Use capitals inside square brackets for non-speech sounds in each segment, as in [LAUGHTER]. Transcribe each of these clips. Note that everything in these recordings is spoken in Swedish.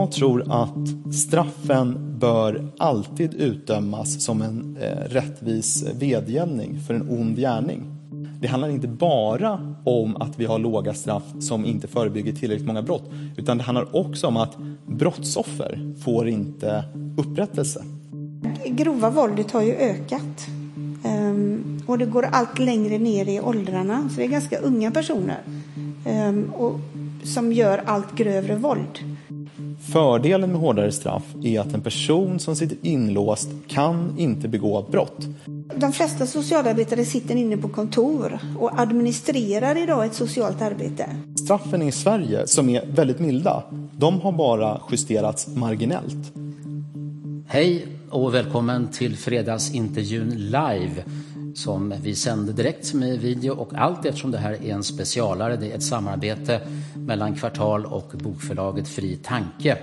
Jag tror att straffen bör alltid utdömas som en eh, rättvis vedgällning för en ond gärning. Det handlar inte bara om att vi har låga straff som inte förebygger tillräckligt många brott, utan det handlar också om att brottsoffer får inte upprättelse. Grova våldet har ju ökat. Um, och det går allt längre ner i åldrarna. Så det är ganska unga personer um, och, som gör allt grövre våld. Fördelen med hårdare straff är att en person som sitter inlåst kan inte begå brott. De flesta socialarbetare sitter inne på kontor och administrerar idag ett socialt arbete. Straffen i Sverige, som är väldigt milda, de har bara justerats marginellt. Hej och välkommen till fredagsintervjun live som vi sänder direkt med video och allt eftersom det här är en specialare. Det är ett samarbete mellan Kvartal och bokförlaget Fri Tanke.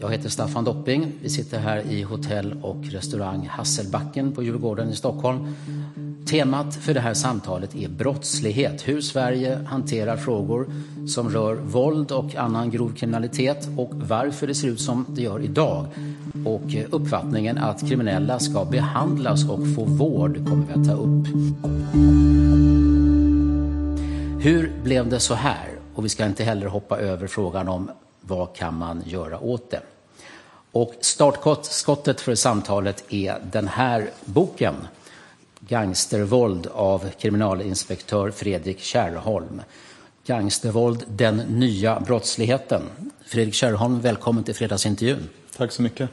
Jag heter Staffan Dopping. Vi sitter här i hotell och restaurang Hasselbacken på Djurgården i Stockholm. Temat för det här samtalet är brottslighet. Hur Sverige hanterar frågor som rör våld och annan grov kriminalitet och varför det ser ut som det gör idag. Och eh, uppfattningen att kriminella ska behandlas och få vård kommer vi att ta upp. Hur blev det så här? Och vi ska inte heller hoppa över frågan om vad kan man göra åt det? Och startskottet för samtalet är den här boken Gangstervåld av kriminalinspektör Fredrik Kärrholm. Gangstervåld, den nya brottsligheten. Fredrik Kärrholm, välkommen till fredagsintervjun. Tack så mycket.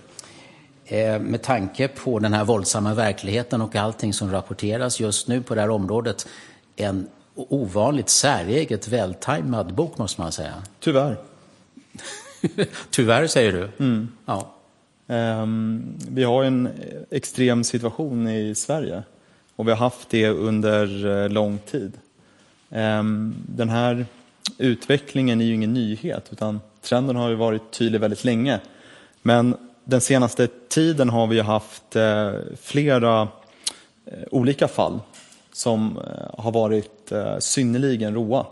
Eh, med tanke på den här våldsamma verkligheten och allting som rapporteras just nu på det här området, en ovanligt säreget vältajmad bok måste man säga. Tyvärr. [LAUGHS] Tyvärr säger du? Mm. Ja. Um, vi har en extrem situation i Sverige och vi har haft det under eh, lång tid. Ehm, den här utvecklingen är ju ingen nyhet utan trenden har ju varit tydlig väldigt länge. Men den senaste tiden har vi haft eh, flera eh, olika fall som har varit synnerligen råa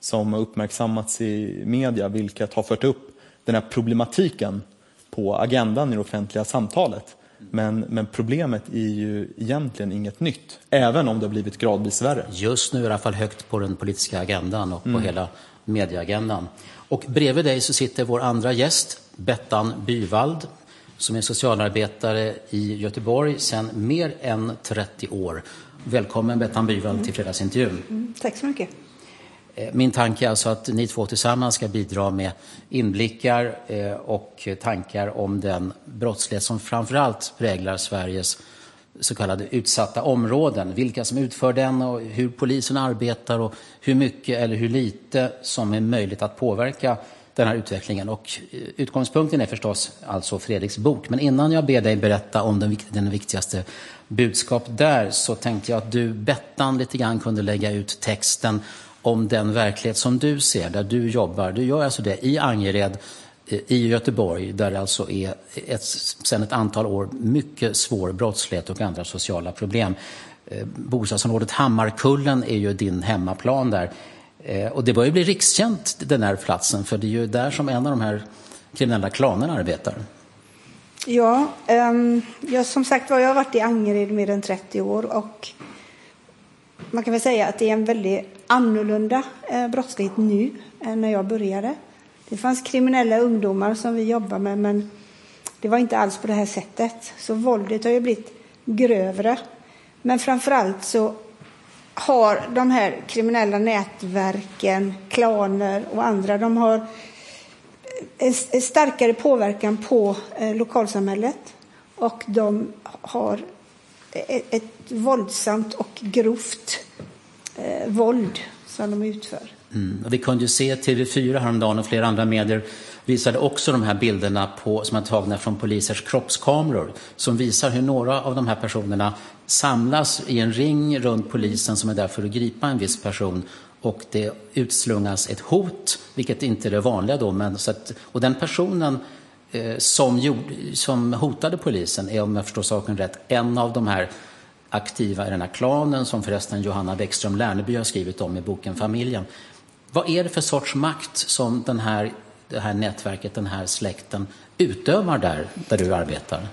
som har uppmärksammats i media vilket har fört upp den här problematiken på agendan i det offentliga samtalet. Men, men problemet är ju egentligen inget nytt, även om det har blivit gradvis värre. Just nu är det i alla fall högt på den politiska agendan och på mm. hela medieagendan. Och bredvid dig så sitter vår andra gäst, Bettan Byvald, som är socialarbetare i Göteborg sedan mer än 30 år. Välkommen Bettan Byvald till fredagsintervjun. Mm, tack så mycket. Eh, min tanke är alltså att ni två tillsammans ska bidra med inblickar eh, och tankar om den brottslighet som framförallt präglar Sveriges så kallade utsatta områden. Vilka som utför den och hur polisen arbetar och hur mycket eller hur lite som är möjligt att påverka den här utvecklingen. Och eh, utgångspunkten är förstås alltså Fredriks bok. Men innan jag ber dig berätta om den, den viktigaste budskap där så tänkte jag att du, Bettan, lite grann kunde lägga ut texten om den verklighet som du ser, där du jobbar. Du gör alltså det i Angered, eh, i Göteborg, där det alltså är ett, sedan ett antal år mycket svår brottslighet och andra sociala problem. Eh, bostadsområdet Hammarkullen är ju din hemmaplan där. Eh, och det börjar bli rikskänt, den här platsen, för det är ju där som en av de här kriminella klanerna arbetar. Ja, ehm, um, jag, som sagt var, jag har varit i Angered mer än 30 år och man kan väl säga att det är en väldigt annorlunda eh, brottslighet nu än när jag började. Det fanns kriminella ungdomar som vi jobbade med, men det var inte alls på det här sättet. Så våldet har ju blivit grövre. Men framför allt så har de här kriminella nätverken, klaner och andra, de har en starkare påverkan på eh, lokalsamhället och de har ett våldsamt och grovt eh, våld som de utför. Mm. Och vi kunde ju se TV4 häromdagen och flera andra medier visade också de här bilderna på, som är tagna från polisers kroppskameror som visar hur några av de här personerna samlas i en ring runt polisen som är där för att gripa en viss person och det utslungas ett hot, vilket inte är det vanliga då. Men så att, och den personen som, gjorde, som hotade polisen är, om jag förstår saken rätt, en av de här aktiva i den här klanen som förresten Johanna Bäckström Lärneby har skrivit om i boken Familjen. Vad är det för sorts makt som den här, det här nätverket, den här släkten utövar där, där du arbetar?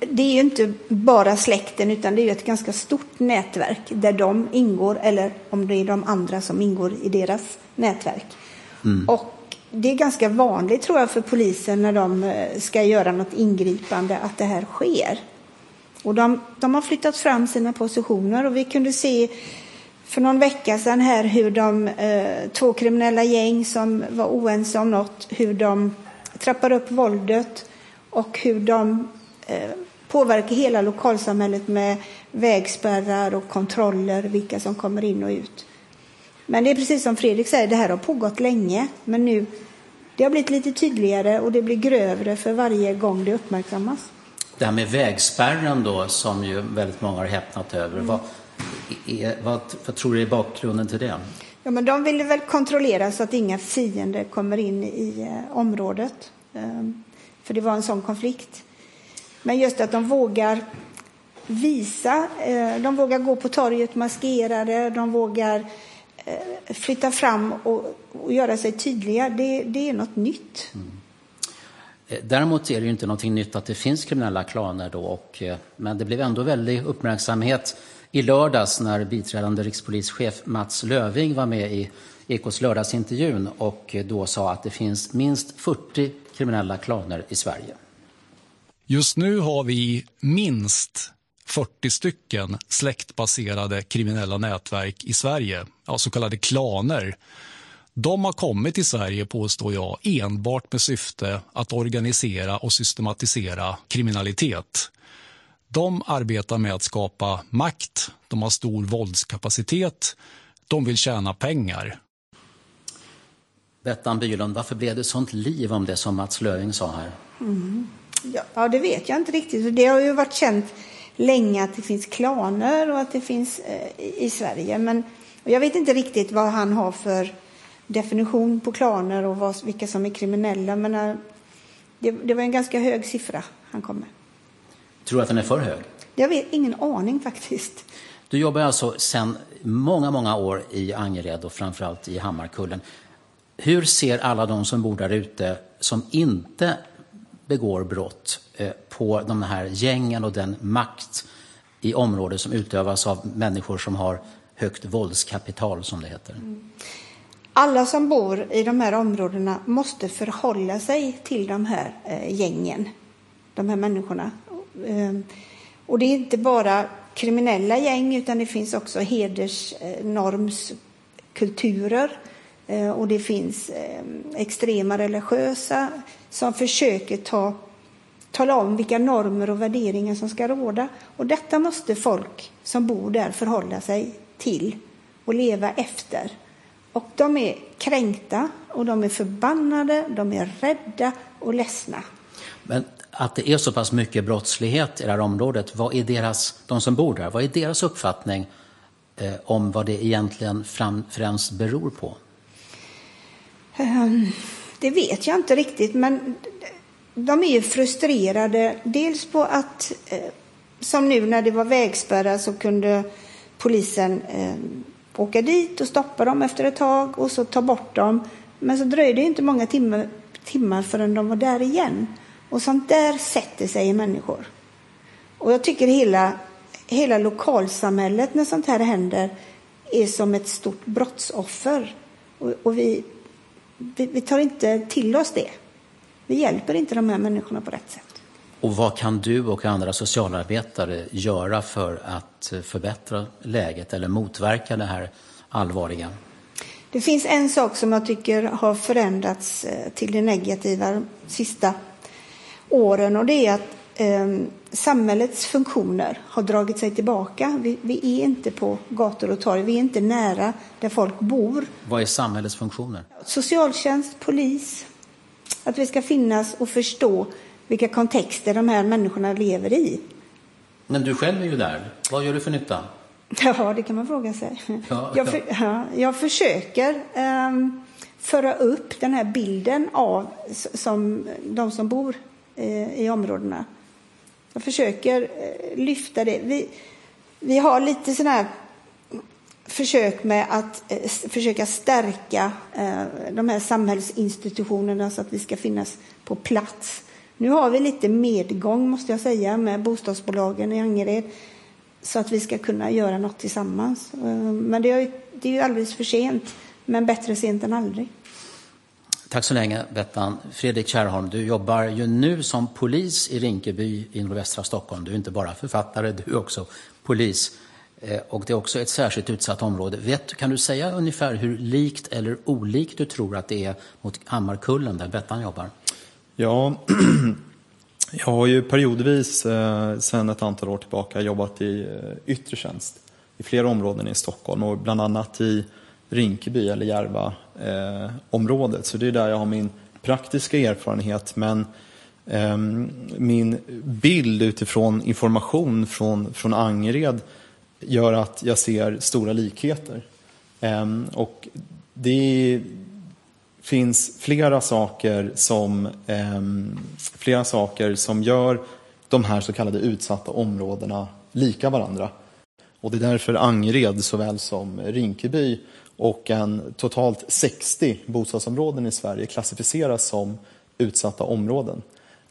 Det är ju inte bara släkten utan det är ett ganska stort nätverk där de ingår eller om det är de andra som ingår i deras nätverk. Mm. Och det är ganska vanligt tror jag för polisen när de eh, ska göra något ingripande att det här sker. Och de, de har flyttat fram sina positioner och vi kunde se för någon vecka sedan här hur de eh, två kriminella gäng som var oense om något, hur de trappar upp våldet och hur de eh, påverkar hela lokalsamhället med vägspärrar och kontroller, vilka som kommer in och ut. Men det är precis som Fredrik säger, det här har pågått länge, men nu det har blivit lite tydligare och det blir grövre för varje gång det uppmärksammas. Det här med vägspärren då, som ju väldigt många har häpnat över. Mm. Vad, är, vad, vad, tror du är bakgrunden till det? Ja, men de ville väl kontrollera så att inga fiender kommer in i eh, området. Um, för det var en sån konflikt. Men just att de vågar visa, eh, de vågar gå på torget maskerade, de vågar flytta fram och, och göra sig tydliga, det, det är något nytt. Mm. Eh, däremot är det ju inte någonting nytt att det finns kriminella klaner då, och, eh, men det blev ändå väldig uppmärksamhet i lördags när biträdande rikspolischef Mats Löving var med i Ekots lördagsintervjun och då sa att det finns minst 40 kriminella klaner i Sverige. Just nu har vi minst 40 stycken släktbaserade kriminella nätverk i Sverige, ja, så kallade klaner. De har kommit till Sverige, påstår jag, enbart med syfte att organisera och systematisera kriminalitet. De arbetar med att skapa makt, de har stor våldskapacitet, de vill tjäna pengar. Bettan Bylund, varför blev det sånt liv om det som Mats Löfving sa här? Mm. Ja, det vet jag inte riktigt. Det har ju varit känt länge att det finns klaner och att det finns eh, i Sverige. Men jag vet inte riktigt vad han har för definition på klaner och vad, vilka som är kriminella. Men eh, det, det, var en ganska hög siffra han kom med. Tror du att den är för hög? Jag vet ingen aning faktiskt. Du jobbar alltså sedan många, många år i Angered och framförallt i Hammarkullen. Hur ser alla de som bor där ute som inte begår brott eh, på de här gängen och den makt i området som utövas av människor som har högt våldskapital, som det heter? Mm. Alla som bor i de här områdena måste förhålla sig till de här eh, gängen, de här människorna. Ehm, och det är inte bara kriminella gäng, utan det finns också hedersnormskulturer eh, eh, och det finns ehm, extrema religiösa som försöker ta, tala om vilka normer och värderingar som ska råda. Och detta måste folk som bor där förhålla sig till och leva efter. Och de är kränkta och de är förbannade, de är rädda och ledsna. Men att det är så pass mycket brottslighet i det här området, vad är deras, de som bor där, vad är deras uppfattning eh, om vad det egentligen fram, främst beror på? Um, det vet jag inte riktigt, men de är ju frustrerade. Dels på att, eh, som nu när det var vägspärrar så kunde polisen eh, åka dit och stoppa dem efter ett tag och så ta bort dem. Men så dröjde det inte många timmar, timmar förrän de var där igen. Och sånt där sätter sig i människor. Och jag tycker hela, hela lokalsamhället när sånt här händer är som ett stort brottsoffer. Och, och vi vi, vi tar inte till oss det. Vi hjälper inte de här människorna på rätt sätt. Och vad kan du och andra socialarbetare göra för att förbättra läget eller motverka det här allvarliga? Det finns en sak som jag tycker har förändrats eh, till det negativa de sista åren och det är att eh, samhällets funktioner har dragit sig tillbaka. Vi, vi, är inte på gator och torg, vi är inte nära där folk bor. Vad är samhällets funktioner? Socialtjänst, polis. Att vi ska finnas och förstå vilka kontexter de här människorna lever i. Men du själv är ju där. Vad gör du för nytta? [LAUGHS] Ja, det kan man fråga sig. [LAUGHS] Ja, jag, för, ja, jag försöker um, föra upp den här bilden av som, de som bor uh, i områdena. Jag försöker uh, lyfta det. Vi, vi har lite sådana här försök med att uh, försöka stärka de här samhällsinstitutionerna så att vi ska finnas på plats. Nu har vi lite medgång, måste jag säga, med bostadsbolagen i Angered så att vi ska kunna göra något tillsammans. Eh, men det är, det är ju alldeles för sent, men bättre sent än aldrig. Tack så länge, Bettan. Fredrik Kärrholm, du jobbar ju nu som polis i Rinkeby i nordvästra Stockholm. Du är inte bara författare, du är också polis. Eh, och det är också ett särskilt utsatt område. Vet, kan du säga ungefär hur likt eller olikt du tror att det är mot Hammarkullen där Bettan jobbar? Ja, [CLEARS THROAT] jag har ju periodvis eh, sedan ett antal år tillbaka jobbat i eh, yttre tjänst i flera områden i Stockholm och bland annat i Rinkeby eller Järva-området. Eh, Så det är där jag har min praktiska erfarenhet. Men eh, min bild utifrån information från, från Angered gör att jag ser stora likheter. Ehm, och det är finns flera saker som, eh, flera saker som gör de här så kallade utsatta områdena lika varandra. Och det är därför Angered såväl som Rinkeby och en totalt 60 bostadsområden i Sverige klassificeras som utsatta områden.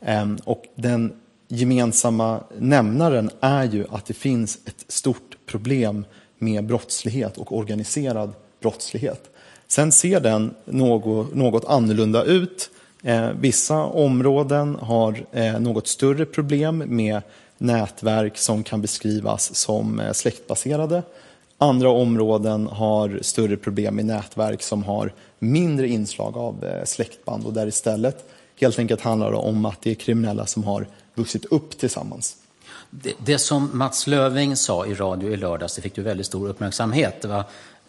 Eh, och den gemensamma nämnaren är ju att det finns ett stort problem med brottslighet och organiserad brottslighet. Sen ser den något, något annorlunda ut. Eh, vissa områden har eh, något större problem med nätverk som kan beskrivas som eh, släktbaserade. Andra områden har större problem med nätverk som har mindre inslag av eh, släktband och där istället helt enkelt handlar det om att det är kriminella som har vuxit upp tillsammans. Det, det som Mats Löving sa i radio i lördags, det fick ju väldigt stor uppmärksamhet. Det var,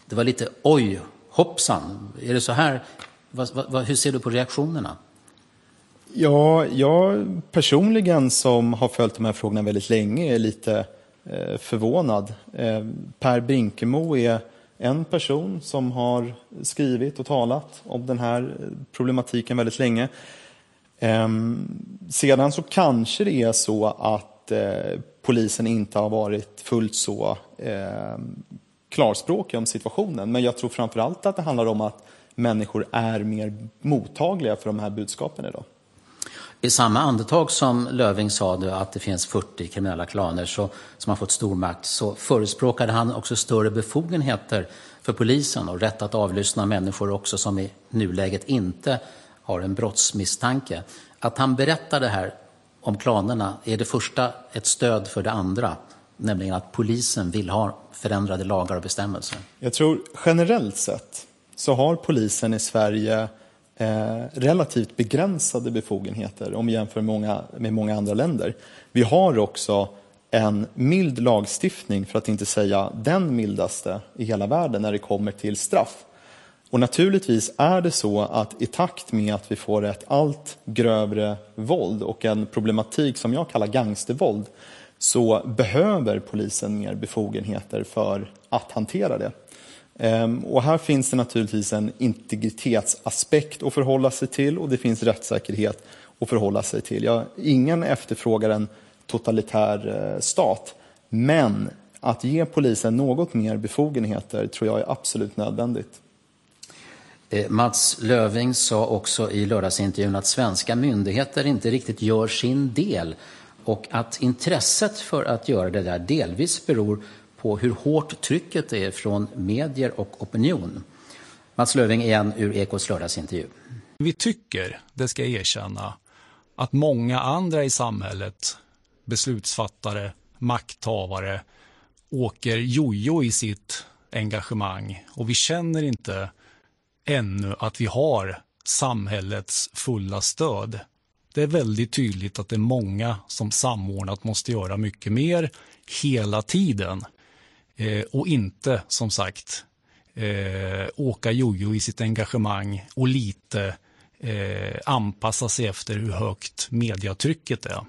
det var lite oj, hoppsan, är det så här? Vad, vad, hur ser du på reaktionerna? Ja, jag personligen som har följt de här frågorna väldigt länge är lite eh, förvånad. Eh, per Brinkemo är en person som har skrivit och talat om den här problematiken väldigt länge. Eh, sedan så kanske det är så att eh, polisen inte har varit fullt så ehm, klarspråk klarspråkiga om situationen. Men jag tror framför allt att det handlar om att människor är mer mottagliga för de här budskapen idag. I samma andetag som Löving sa att det finns 40 kriminella klaner så, som har fått stor makt så förespråkade han också större befogenheter för polisen och rätt att avlyssna människor också som i nuläget inte har en brottsmisstanke. Att han berättar det här om klanerna är det första ett stöd för det andra, nämligen att polisen vill ha förändrade lagar och bestämmelser? Jag tror generellt sett så har polisen i Sverige eh, relativt begränsade befogenheter om vi jämför många, med många andra länder. Vi har också en mild lagstiftning, för att inte säga den mildaste i hela världen när det kommer till straff. Och naturligtvis är det så att i takt med att vi får ett allt grövre våld och en problematik som jag kallar gangstervåld så behöver polisen mer befogenheter för att hantera det. Ehm, och här finns det naturligtvis en integritetsaspekt att förhålla sig till och det finns rättssäkerhet att förhålla sig till. Ja, ingen efterfrågar en totalitär eh, stat, men att ge polisen något mer befogenheter tror jag är absolut nödvändigt. Eh, Mats Löving sa också i lördagsintervjun att svenska myndigheter inte riktigt gör sin del och att intresset för att göra det där delvis beror på hur hårt trycket är från medier och opinion. Mats Löving igen ur Ekots lördagsintervju. Vi tycker, det ska jag erkänna, att många andra i samhället, beslutsfattare, makthavare, åker jojo i sitt engagemang och vi känner inte ännu att vi har samhällets fulla stöd. Det är väldigt tydligt att det är många som samordnat måste göra mycket mer hela tiden eh, och inte som sagt eh, åka jojo i sitt engagemang och lite eh, anpassa sig efter hur högt mediatrycket är.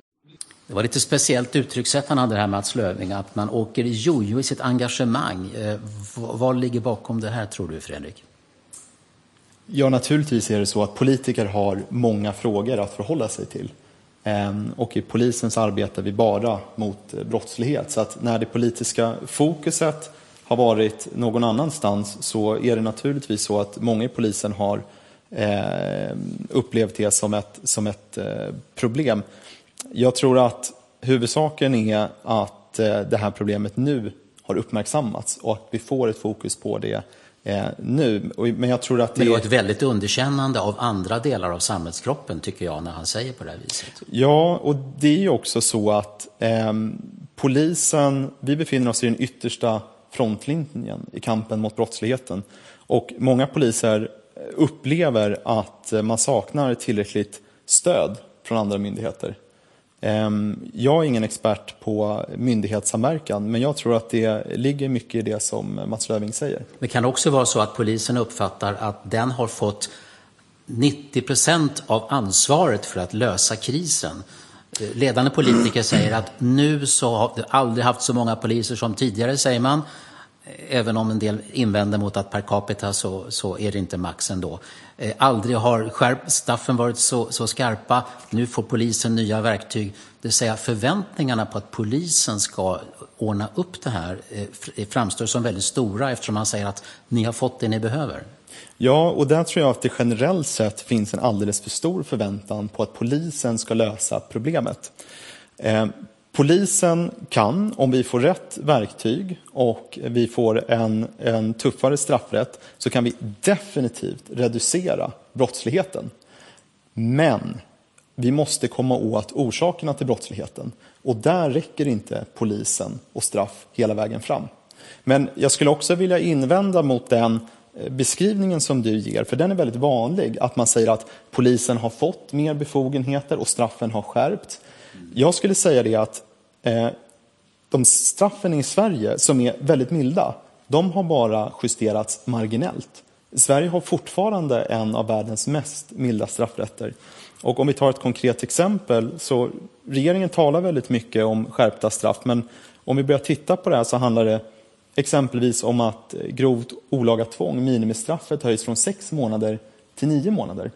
Det var lite speciellt uttryckssätt han hade här Mats Löfving att man åker jojo i sitt engagemang. Eh, vad ligger bakom det här tror du Fredrik? Ja, naturligtvis är det så att politiker har många frågor att förhålla sig till. Ehm, och i polisens arbetar vi bara mot eh, brottslighet. Så att när det politiska fokuset har varit någon annanstans så är det naturligtvis så att många i polisen har ehm, upplevt det som ett, som ett eh, problem. Jag tror att huvudsaken är att eh, det här problemet nu har uppmärksammats och att vi får ett fokus på det eh, nu. Men jag tror att det... Men det var ett väldigt underkännande av andra delar av samhällskroppen tycker jag när han säger på det här viset. Ja, och det är ju också så att eh, polisen, vi befinner oss i den yttersta frontlinjen i kampen mot brottsligheten. Och många poliser upplever att man saknar tillräckligt stöd från andra myndigheter. Ehm, jag är ingen expert på myndighetssamverkan, men jag tror att det ligger mycket i det som Mats Löfving säger. Det kan också vara så att polisen uppfattar att den har fått 90 procent av ansvaret för att lösa krisen. Ledande politiker säger att nu så har vi aldrig haft så många poliser som tidigare, säger man. Även om en del invänder mot att per capita så, så är det inte max ändå. Eh, aldrig har skärp, straffen varit så, så skarpa. Nu får polisen nya verktyg. Det vill säga förväntningarna på att polisen ska ordna upp det här eh, eh framstår som väldigt stora eftersom man säger att ni har fått det ni behöver. Ja, och där tror jag att det generellt sett finns en alldeles för stor förväntan på att polisen ska lösa problemet. Eh, Polisen kan, om vi får rätt verktyg och vi får en, en tuffare straffrätt, så kan vi definitivt reducera brottsligheten. Men vi måste komma åt orsakerna till brottsligheten. Och där räcker inte polisen och straff hela vägen fram. Men jag skulle också vilja invända mot den eh, beskrivningen som du ger, för den är väldigt vanlig, att man säger att polisen har fått mer befogenheter och straffen har skärpts. Jag skulle säga det att eh, de straffen i Sverige som är väldigt milda, de har bara justerats marginellt. Sverige har fortfarande en av världens mest milda straffrätter. Och om vi tar ett konkret exempel så regeringen talar väldigt mycket om skärpta straff men om vi börjar titta på det här så handlar det exempelvis om att grovt olaga tvång, minimistraffet höjs från sex månader till nio månader.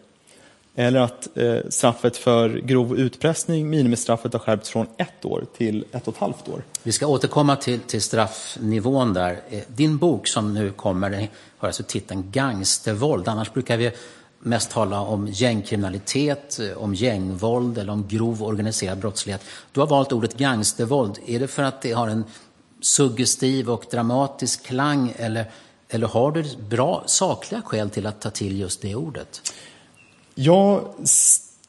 Eller att eh, straffet för grov utpressning, minimistraffet har skärpts från ett år till ett och ett halvt år. Vi ska återkomma till, till straffnivån där. Eh, din bok som nu kommer den har alltså titeln Gangstervåld. Annars brukar vi mest tala om gängkriminalitet, eh, om gängvåld eller om grov organiserad brottslighet. Du har valt ordet gangstervåld. Är det för att det har en suggestiv och dramatisk klang eller, eller har du bra sakliga skäl till att ta till just det ordet? Jag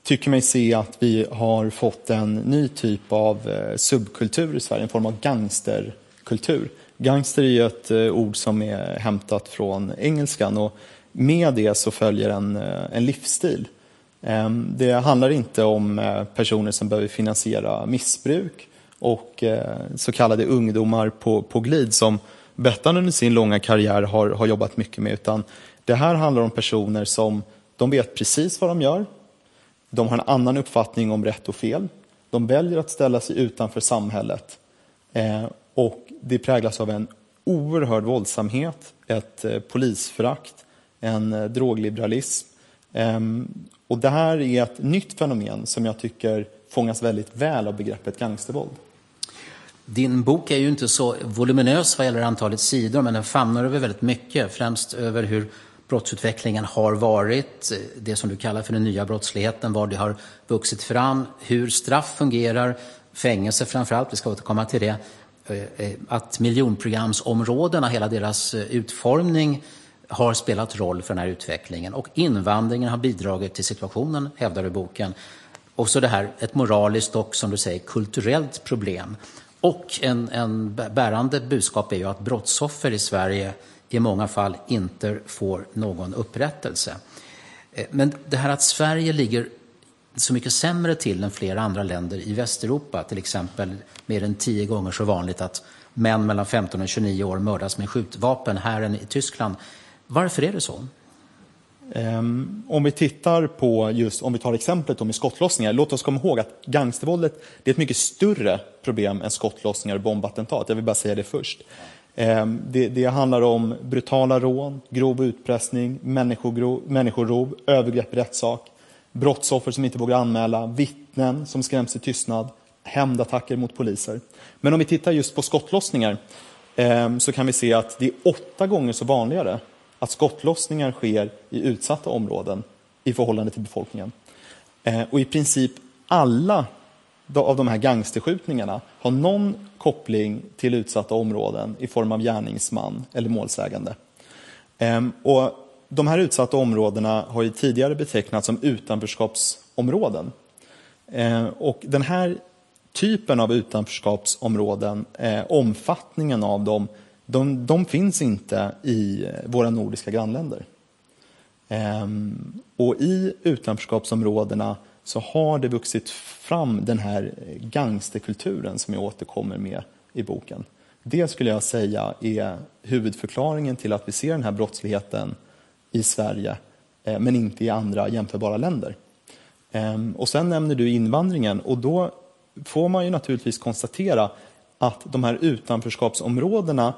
tycker mig se att vi har fått en ny typ av eh, subkultur i Sverige, en form av gangsterkultur. Gangster är ju ett eh, ord som är hämtat från engelskan och med det så följer en, eh, en livsstil. Ehm, det handlar inte om personer som behöver finansiera missbruk och så kallade ungdomar på, på glid som Bettan under sin långa karriär har, har jobbat mycket med, utan det här handlar om personer som de vet precis vad de gör. De har en annan uppfattning om rätt och fel. De väljer att ställa sig utanför samhället. Eh, och det präglas av en oerhörd våldsamhet, ett eh, polisförakt, en eh, drogliberalism. Ehm, och det här är ett nytt fenomen som jag tycker fångas väldigt väl av begreppet gangstervåld. Din bok är ju inte så voluminös vad gäller antalet sidor, men den famnar över väldigt mycket. Främst över hur brottsutvecklingen har varit, eh, det som du kallar för den nya brottsligheten, var det har vuxit fram, hur straff fungerar, fängelse framför allt, vi ska återkomma till det, eh, eh, att miljonprogramsområdena, hela deras utformning har spelat roll för den här utvecklingen och invandringen har bidragit till situationen, hävdar du i boken. Och så det här, ett moraliskt och som du säger kulturellt problem. Och en, en bärande budskap är ju att brottsoffer i Sverige i många fall inte får någon upprättelse. Eh, men det här att Sverige ligger så mycket sämre till än flera andra länder i Västeuropa, till exempel mer än tio gånger så vanligt att män mellan 15 och 29 år mördas med skjutvapen här än i Tyskland. Varför är det så? Ehm, om vi tittar på just, om vi tar exemplet med skottlossningar, låt oss komma ihåg att gangstervåldet det är ett mycket större problem än skottlossningar och bombattentat. Jag vill bara säga det först. Ehm, det, det, handlar om brutala rån, grov utpressning, människorov, övergrepp i rättssak, brottsoffer som inte vågar anmäla, vittnen som skräms i tystnad, hämndattacker mot poliser. Men om vi tittar just på skottlossningar ehm, så kan vi se att det är åtta gånger så vanligare att skottlossningar sker i utsatta områden i förhållande till befolkningen. Ehm, och i princip alla av de här gangsterskjutningarna har någon koppling till utsatta områden i form av gärningsman eller målsägande. Ehm, och de här utsatta områdena har ju tidigare betecknats som utanförskapsområden. Ehm, och den här typen av utanförskapsområden, eh, omfattningen av dem, de, de finns inte i eh, våra nordiska grannländer. Ehm, och i utanförskapsområdena så har det vuxit fram den här gangsterkulturen som jag återkommer med i boken. Det skulle jag säga är huvudförklaringen till att vi ser den här brottsligheten i Sverige eh, men inte i andra jämförbara länder. Ehm, och sen nämner du invandringen och då får man ju naturligtvis konstatera att de här utanförskapsområdena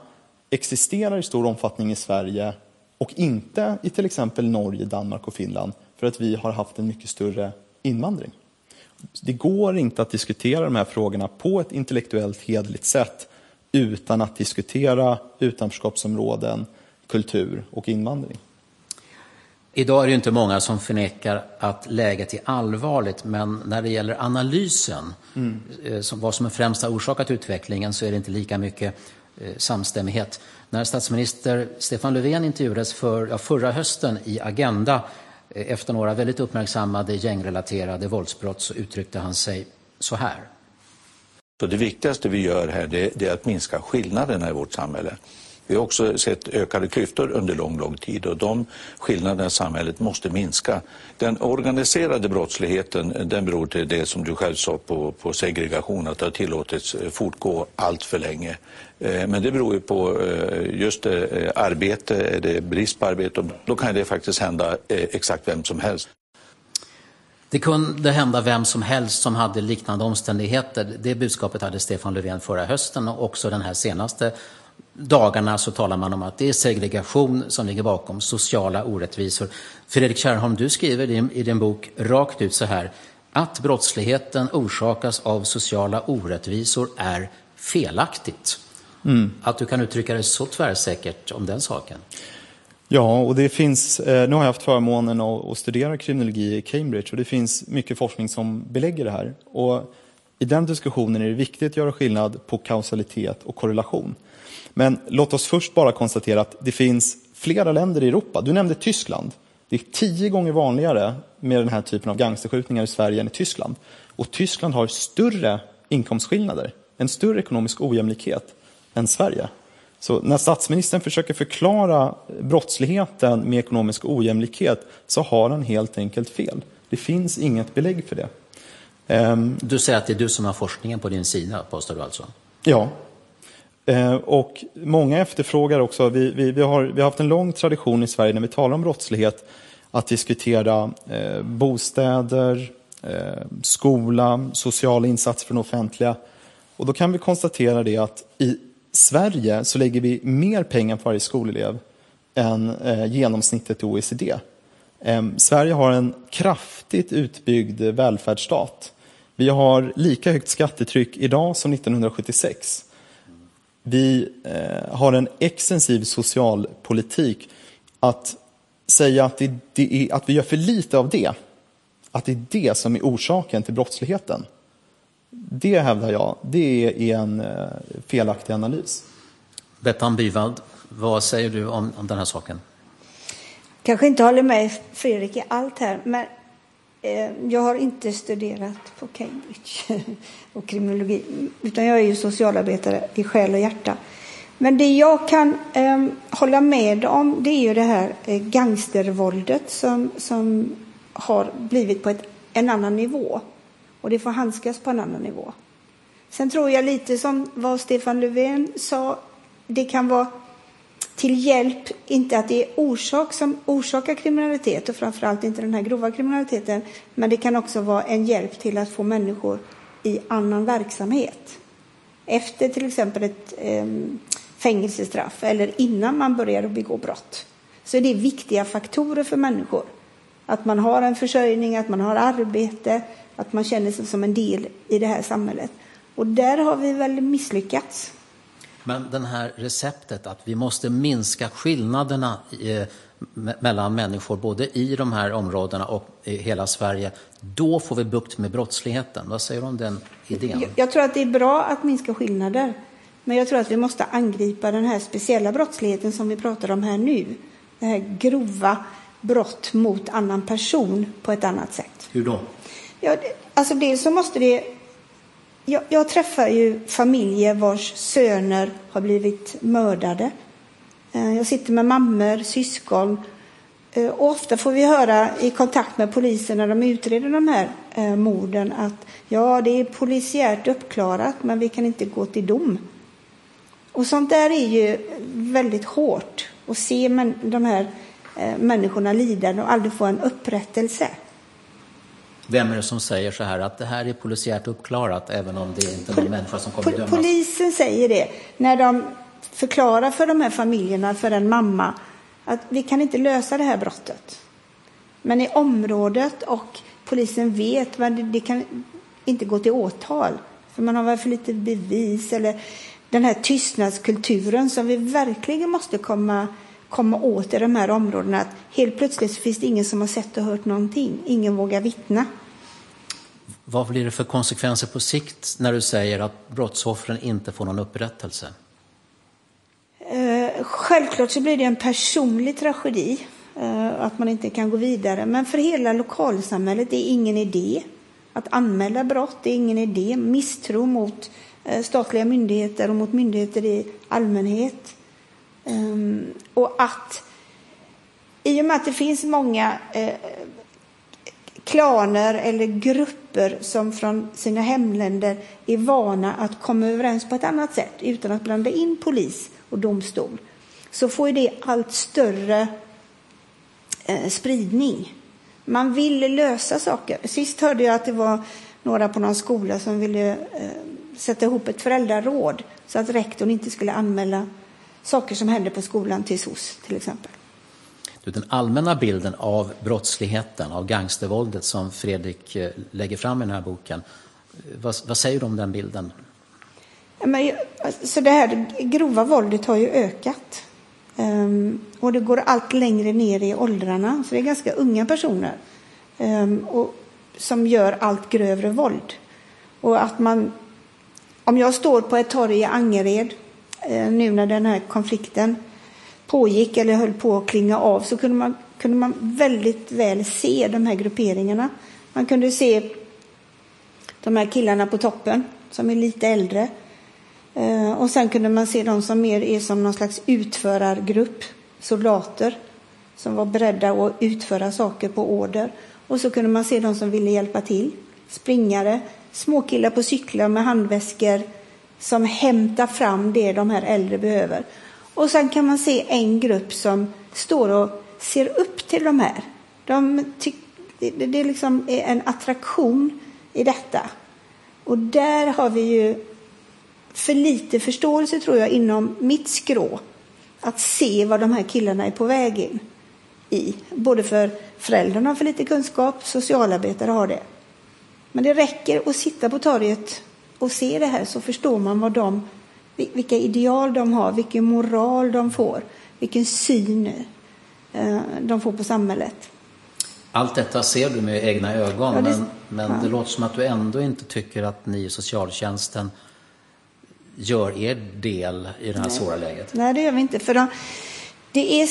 existerar i stor omfattning i Sverige och inte i till exempel Norge, Danmark och Finland för att vi har haft en mycket större invandring. Det går inte att diskutera de här frågorna på ett intellektuellt hederligt sätt utan att diskutera utanförskapsområden, kultur och invandring. Idag är det inte många som förnekar att läget är allvarligt, men när det gäller analysen, mm. som vad som är främst har orsakat utvecklingen, så är det inte lika mycket Eh, samstämmighet. När statsminister Stefan Löfven intervjuades för, ja, förra hösten i Agenda eh, Eh, efter några väldigt uppmärksammade gängrelaterade våldsbrott så uttryckte han sig så här. Så det viktigaste vi gör här det, det är att minska skillnaderna i vårt samhälle. Vi har också sett ökade klyftor under lång, lång tid och de skillnaderna i samhället måste minska. Den organiserade brottsligheten den beror till det som du själv sa på, på segregation, att det har tillåtits eh, fortgå allt för länge. Eh, men det beror ju på eh, just arbete, är det brist på arbete, då kan det faktiskt hända exakt vem som helst. Det kunde hända vem som helst som hade liknande omständigheter. Det budskapet hade Stefan Löfven förra hösten och också den här senaste dagarna så talar man om att det är segregation som ligger bakom sociala orättvisor. Fredrik Kärrholm, du skriver i din bok rakt ut så här att brottsligheten orsakas av sociala orättvisor är felaktigt. Mm. Att du kan uttrycka det så tvärsäkert om den saken. Ja, och det finns, eh, nu har jag haft förmånen att studera kriminologi i Cambridge och det finns mycket forskning som belägger det här. Och I den diskussionen är det viktigt att göra skillnad på kausalitet och korrelation. Men låt oss först bara konstatera att det finns flera länder i Europa. Du nämnde Tyskland. Det är tio gånger vanligare med den här typen av gangsterskjutningar i Sverige än i Tyskland. Och Tyskland har större inkomstskillnader, en större ekonomisk ojämlikhet än Sverige. Så när statsministern försöker förklara brottsligheten med ekonomisk ojämlikhet så har han helt enkelt fel. Det finns inget belägg för det. Ehm, du säger att det är du som har forskningen på din sida, påstår du alltså? Ja, Eh, och många efterfrågar också, vi, vi, vi, har, vi har haft en lång tradition i Sverige när vi talar om brottslighet, att diskutera eh, bostäder, eh, skola, sociala insatser för offentliga. Och då kan vi konstatera det att i Sverige så lägger vi mer pengar på varje skolelev än eh, genomsnittet i OECD. Eh, Sverige har en kraftigt utbyggd välfärdsstat. Vi har lika högt skattetryck idag som 1976 vi eh, har en extensiv socialpolitik. Att säga att, det, det är, att vi gör för lite av det, att det är det som är orsaken till brottsligheten. Det hävdar jag, det är en eh, felaktig analys. Bettan Byvald, vad säger du om, om den här saken? kanske inte håller med Fredrik i allt här, men Eh, jag har inte studerat på Cambridge [LAUGHS] och kriminologi, utan jag är ju socialarbetare i själ och hjärta. Men det jag kan eh, hålla med om, det är ju det här eh, gangstervåldet som, som har blivit på ett, en annan nivå. Och det får handskas på en annan nivå. Sen tror jag lite som vad Stefan Löfven sa, det kan vara till hjälp, inte att det är orsak som orsakar kriminalitet och framförallt inte den här grova kriminaliteten, men det kan också vara en hjälp till att få människor i annan verksamhet. Efter till exempel ett eh, fängelsestraff eller innan man börjar begå brott så är det viktiga faktorer för människor. Att man har en försörjning, att man har arbete, att man känner sig som en del i det här samhället. Och där har vi väl misslyckats. Men det här receptet att vi måste minska skillnaderna eh, mellan människor både i de här områdena och i hela Sverige, då får vi bukt med brottsligheten. Vad säger du om den idén? Jag, jag tror att det är bra att minska skillnader. Men jag tror att vi måste angripa den här speciella brottsligheten som vi pratar om här nu. Det här grova brott mot annan person på ett annat sätt. Hur då? Ja, alltså dels så måste det jag, jag, träffar ju familjer vars söner har blivit mördade. Eh, jag sitter med mammor, syskon. Eh, och ofta får vi höra i kontakt med polisen när de utreder de här eh, morden att ja, det är polisiärt uppklarat, men vi kan inte gå till dom. Och sånt där är ju väldigt hårt att se de här människorna lida och aldrig få en upprättelse. Vem är det som säger så här att det här är polisiärt uppklarat även om det inte är någon människa som kommer dömas? Polisen säger det när de förklarar för de här familjerna, för en mamma, att vi kan inte lösa det här brottet. Men i området och polisen vet, men det kan inte gå till åtal. För man har väl för lite bevis eller den här tystnadskulturen som vi verkligen måste komma, komma åt i de här områdena. Att helt plötsligt finns det ingen som har sett och hört någonting. Ingen vågar vittna. Vad blir det för konsekvenser på sikt när du säger att brottsoffren inte får någon upprättelse? Eh, självklart så blir det en personlig tragedi eh, att man inte kan gå vidare. Men för hela lokalsamhället det är ingen idé att anmäla brott. Det är ingen idé. Misstro mot eh, statliga myndigheter och mot myndigheter i allmänhet. Ehm, och att i och med att det finns många eh, klaner eller grupper som från sina hemländer är vana att komma överens på ett annat sätt utan att blanda in polis och domstol så får det allt större eh, spridning. Man vill lösa saker. Sist hörde jag att det var några på någon skola som ville eh, sätta ihop ett föräldraråd så att rektorn inte skulle anmäla saker som hände på skolan till SOS till exempel den allmänna bilden av brottsligheten, av gangstervåldet som Fredrik eh, lägger fram i den här boken. Vad, vad säger du om den bilden? Men, alltså det här grova våldet har ju ökat. Um, och det går allt längre ner i åldrarna. Så det är ganska unga personer um, och, som gör allt grövre våld. Och att man, om jag står på ett torg i Angered uh, nu när den här konflikten pågick eller höll på att klinga av så kunde man, kunde man väldigt väl se de här grupperingarna. Man kunde se de här killarna på toppen som är lite äldre. Eh, och sen kunde man se de som mer är som någon slags utförargrupp, soldater som var beredda att utföra saker på order. Och så kunde man se de som ville hjälpa till, springare, småkillar på cyklar med handväskor som hämtar fram det de här äldre behöver. Och sen kan man se en grupp som står och ser upp till de här. De det, det liksom är en attraktion i detta. Och där har vi ju för lite förståelse, tror jag, inom mitt skrå att se vad de här killarna är på väg in i. Både för föräldrarna har för lite kunskap, socialarbetare har det. Men det räcker att sitta på torget och se det här så förstår man vad de vilka ideal de har, vilken moral de får, vilken syn eh, de får på samhället. Allt detta ser du med egna ögon, ja, det, men, men ja. det låter som att du ändå inte tycker att ni i socialtjänsten gör er del i det här Nej. svåra läget. Nej, det gör vi inte. För de, Det är,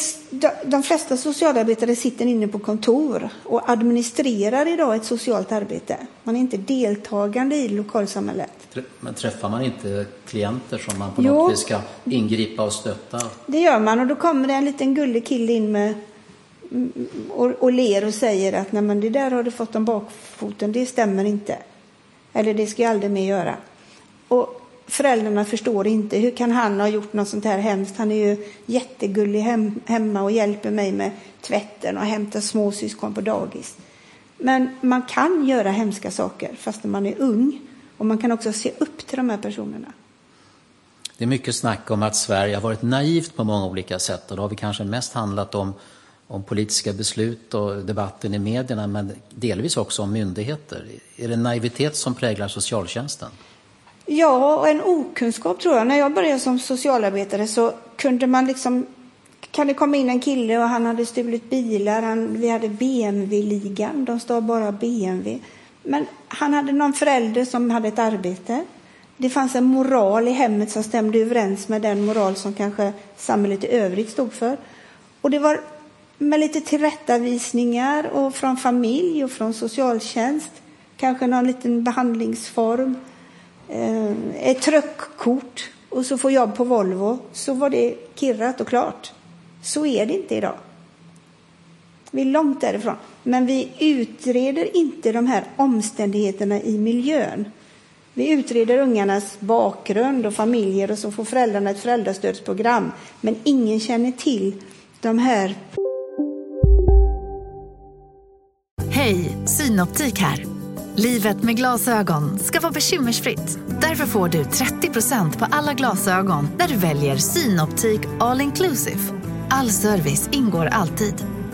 de flesta socialarbetare sitter inne på kontor och administrerar idag ett socialt arbete. Man är inte deltagande i lokalsamhället. Men träffar man inte klienter som man på något vis ska ingripa och stötta? Det gör man och då kommer det en liten gullig kille in med och, och ler och säger att Nej, men det där har du fått om bakfoten, det stämmer inte. Eller det ska jag aldrig mer göra. Och föräldrarna förstår inte. Hur kan han ha gjort något sånt här hemskt? Han är ju jättegullig hem, hemma och hjälper mig med tvätten och hämtar småsyskon på dagis. Men man kan göra hemska saker fast man är ung. Och man kan också se upp till de här personerna. Det är mycket snack om att Sverige har varit naivt på många olika sätt och då har vi kanske mest handlat om, om politiska beslut och debatten i medierna men delvis också om myndigheter. Är det naivitet som präglar socialtjänsten? Ja, och en okunskap tror jag. När jag började som socialarbetare så kunde man liksom kan det komma in en kille och han hade stulit bilar. Han, vi hade BMW-ligan. De står bara BMW. Men han hade någon förälder som hade ett arbete. Det fanns en moral i hemmet som stämde överens med den moral som kanske samhället i övrigt stod för. Och det var med lite tillrättavisningar och från familj och från socialtjänst. Kanske någon liten behandlingsform eh, ett truckkort och så få jobb på Volvo så var det kirrat och klart. Så är det inte idag. Vi är långt därifrån. Men vi utreder inte de här omständigheterna i miljön. Vi utreder ungarnas bakgrund och familjer och så får föräldrarna ett föräldrastödsprogram. Men ingen känner till de här... Hej, Synoptik här. Livet med glasögon ska vara bekymmersfritt. Därför får du 30% på alla glasögon när du väljer Synoptik All Inclusive. All service ingår alltid.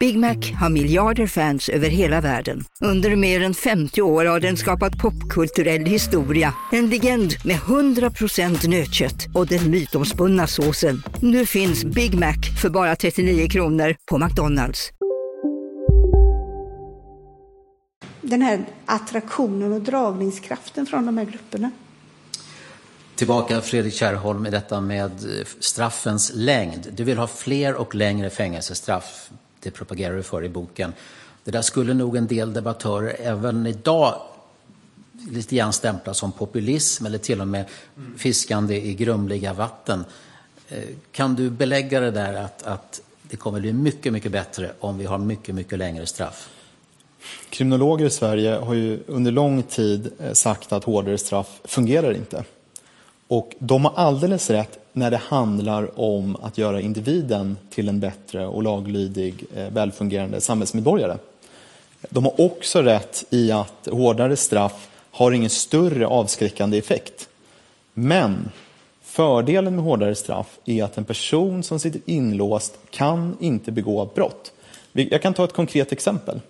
Big Mac har miljarder fans över hela världen. Under mer än 50 år har den skapat popkulturell historia. En legend med 100% nötkött och den mytomspunna såsen. Nu finns Big Mac för bara 39 kronor på McDonalds. Den här attraktionen och dragningskraften från de här grupperna. Tillbaka Fredrik Kärrholm med detta med eh, straffens längd. Du vill ha fler och längre fängelsestraff. Det propagerar du för i boken. Det där skulle nog en del debattörer även idag lite grann stämpla som populism eller till och med fiskande i grumliga vatten. Eh, kan du belägga det där att, att det kommer bli mycket, mycket bättre om vi har mycket, mycket längre straff? Kriminologer i Sverige har ju under lång tid eh, sagt att hårdare straff fungerar inte. Och de har alldeles rätt när det handlar om att göra individen till en bättre och laglydig, eh, välfungerande samhällsmedborgare. De har också rätt i att hårdare straff har ingen större avskräckande effekt. Men fördelen med hårdare straff är att en person som sitter inlåst kan inte begå brott. Jag kan ta ett konkret exempel.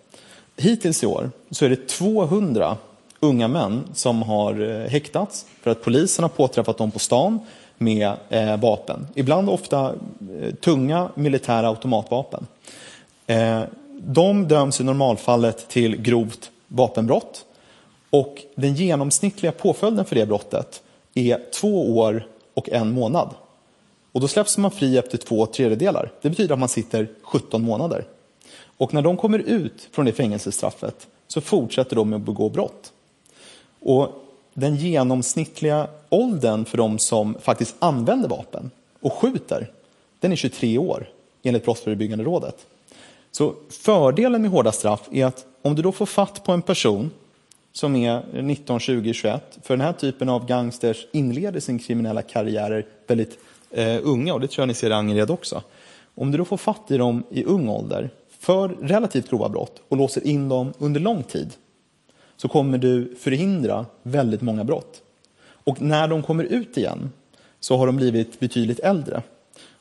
Hittills i år så är det 200 unga män som har eh, häktats för att polisen har påträffat dem på stan med eh, vapen. Ibland ofta eh, tunga militära automatvapen. Eh, de döms i normalfallet till grovt vapenbrott och den genomsnittliga påföljden för det brottet är två år och en månad. Och då släpps man fri efter två tredjedelar. Det betyder att man sitter 17 månader. Och när de kommer ut från det fängelsestraffet så fortsätter de med att begå brott. Och den genomsnittliga åldern för de som faktiskt använder vapen och skjuter, den är 23 år enligt Brottsförebyggande rådet. Så fördelen med hårda straff är att om du då får fatt på en person som är 19, 20, 21, för den här typen av gangsters inleder sin kriminella karriärer väldigt eh, unga och det tror jag ni ser i Angered också. Om du då får fatt i dem i ung ålder för relativt grova brott och låser in dem under lång tid så kommer du förhindra väldigt många brott. Och när de kommer ut igen så har de blivit betydligt äldre.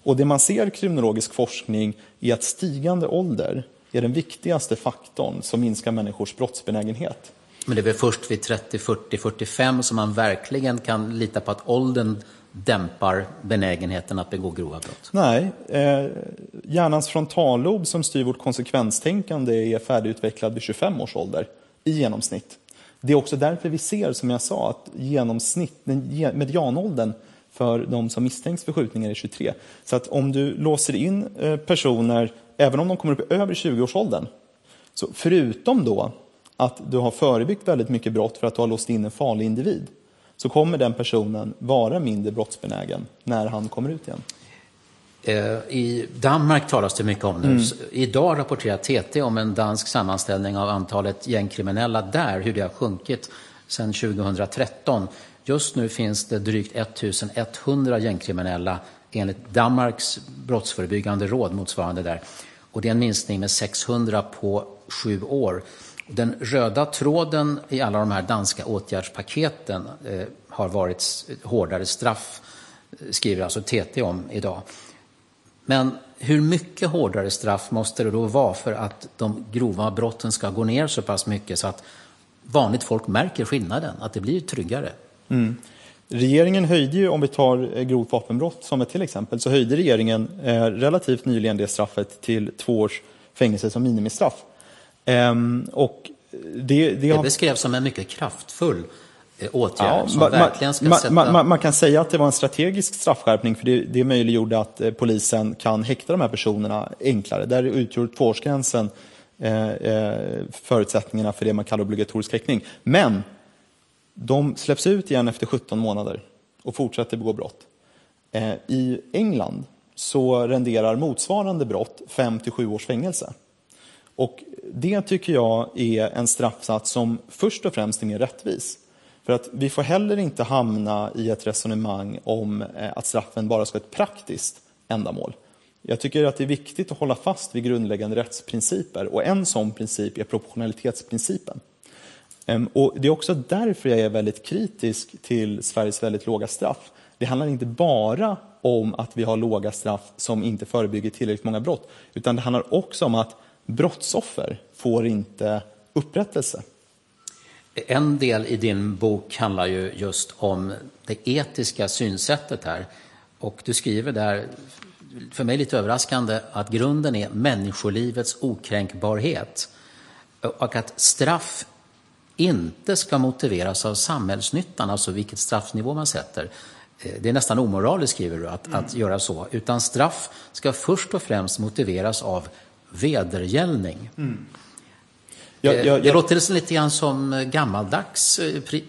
Och det man ser i kriminologisk forskning är att stigande ålder är den viktigaste faktorn som minskar människors brottsbenägenhet. Men det är väl först vid 30, 40, 45 som man verkligen kan lita på att åldern dämpar benägenheten att begå grova brott? Nej, eh, hjärnans frontallob som styr vårt konsekvenstänkande är färdigutvecklad vid 25 års ålder i genomsnitt. Det är också därför vi ser, som jag sa, att genomsnitt, medianåldern för de som misstänks för skjutningar är 23. Så att om du låser in eh, personer, även om de kommer upp i över 20-årsåldern, så förutom då att du har förebyggt väldigt mycket brott för att du har låst in en farlig individ, så kommer den personen vara mindre brottsbenägen när han kommer ut igen. Eh, I Danmark talas det mycket om det. Mm. Idag rapporterar TT om en dansk sammanställning av antalet gängkriminella där, hur det har sjunkit sedan 2013. Just nu finns det drygt 1100 gängkriminella enligt Danmarks brottsförebyggande råd, motsvarande där. Och det är en minskning med 600 på sju år. Den röda tråden i alla de här danska åtgärdspaketen eh, har varit hårdare straff, skriver alltså TT om idag. Men hur mycket hårdare straff måste det då vara för att de grova brotten ska gå ner så pass mycket så att vanligt folk märker skillnaden, att det blir tryggare? Mm. Regeringen höjde ju, om vi tar eh, grovt vapenbrott som ett till exempel, så höjde regeringen eh, relativt nyligen det straffet till två års fängelse som minimistraff. Ehm, och det, det, har... det beskrevs som en mycket kraftfull eh, åtgärd ja, som ma, verkligen ska ma, sätta... Ma, man kan säga att det var en strategisk straffskärpning för det, det möjliggjorde att eh, polisen kan häkta de här personerna enklare. Där utgör tvåårsgränsen eh, eh, förutsättningarna för det man kallar obligatorisk häktning. Men de släpps ut igen efter 17 månader och fortsätter begå brott. Eh, I England så renderar motsvarande brott 5 till 7 års fängelse. Och det tycker jag är en straffsats som först och främst är mer rättvis. För att vi får heller inte hamna i ett resonemang om eh, att straffen bara ska ha ett praktiskt ändamål. Jag tycker att det är viktigt att hålla fast vid grundläggande rättsprinciper och en sån princip är proportionalitetsprincipen. Ehm, och det är också därför jag är väldigt kritisk till Sveriges väldigt låga straff. Det handlar inte bara om att vi har låga straff som inte förebygger tillräckligt många brott, utan det handlar också om att brottsoffer får inte upprättelse. En del i din bok handlar ju just om det etiska synsättet här. Och du skriver där, för mig lite överraskande, att grunden är människolivets okränkbarhet. Och att straff inte ska motiveras av samhällsnyttan, alltså vilket straffnivå man sätter. Det är nästan omoraliskt, skriver du, att, mm. att göra så. Utan straff ska först och främst motiveras av vedergällning. Mm. Jag, jag, jag... Det låter lite grann som gammaldags. Eh,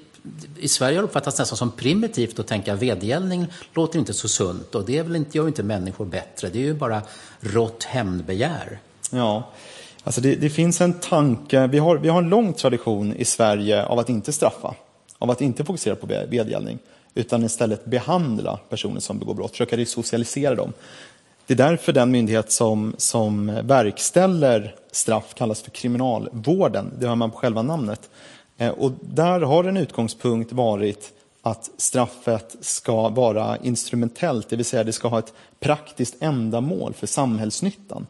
I Sverige har det uppfattats nästan som primitivt att tänka vedergällning låter inte så sunt och det är väl inte, gör inte människor bättre. Det är ju bara rått hämndbegär. Ja, alltså det, det, finns en tanke. Vi har, vi har en lång tradition i Sverige av att inte straffa, av att inte fokusera på vedergällning utan istället behandla personer som begår brott, försöka resocialisera dem. Det är därför den myndighet som, som verkställer straff kallas för kriminalvården. Det hör man på själva namnet. Eh, och där har en utgångspunkt varit att straffet ska vara instrumentellt, det vill säga det ska ha ett praktiskt ändamål för samhällsnyttan.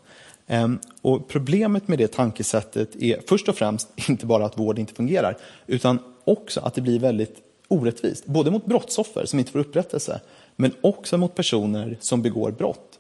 Ehm, och problemet med det tankesättet är först och främst [LAUGHS] inte bara att vård inte fungerar, utan också att det blir väldigt orättvist. Både mot brottsoffer som inte får upprättelse, men också mot personer som begår brott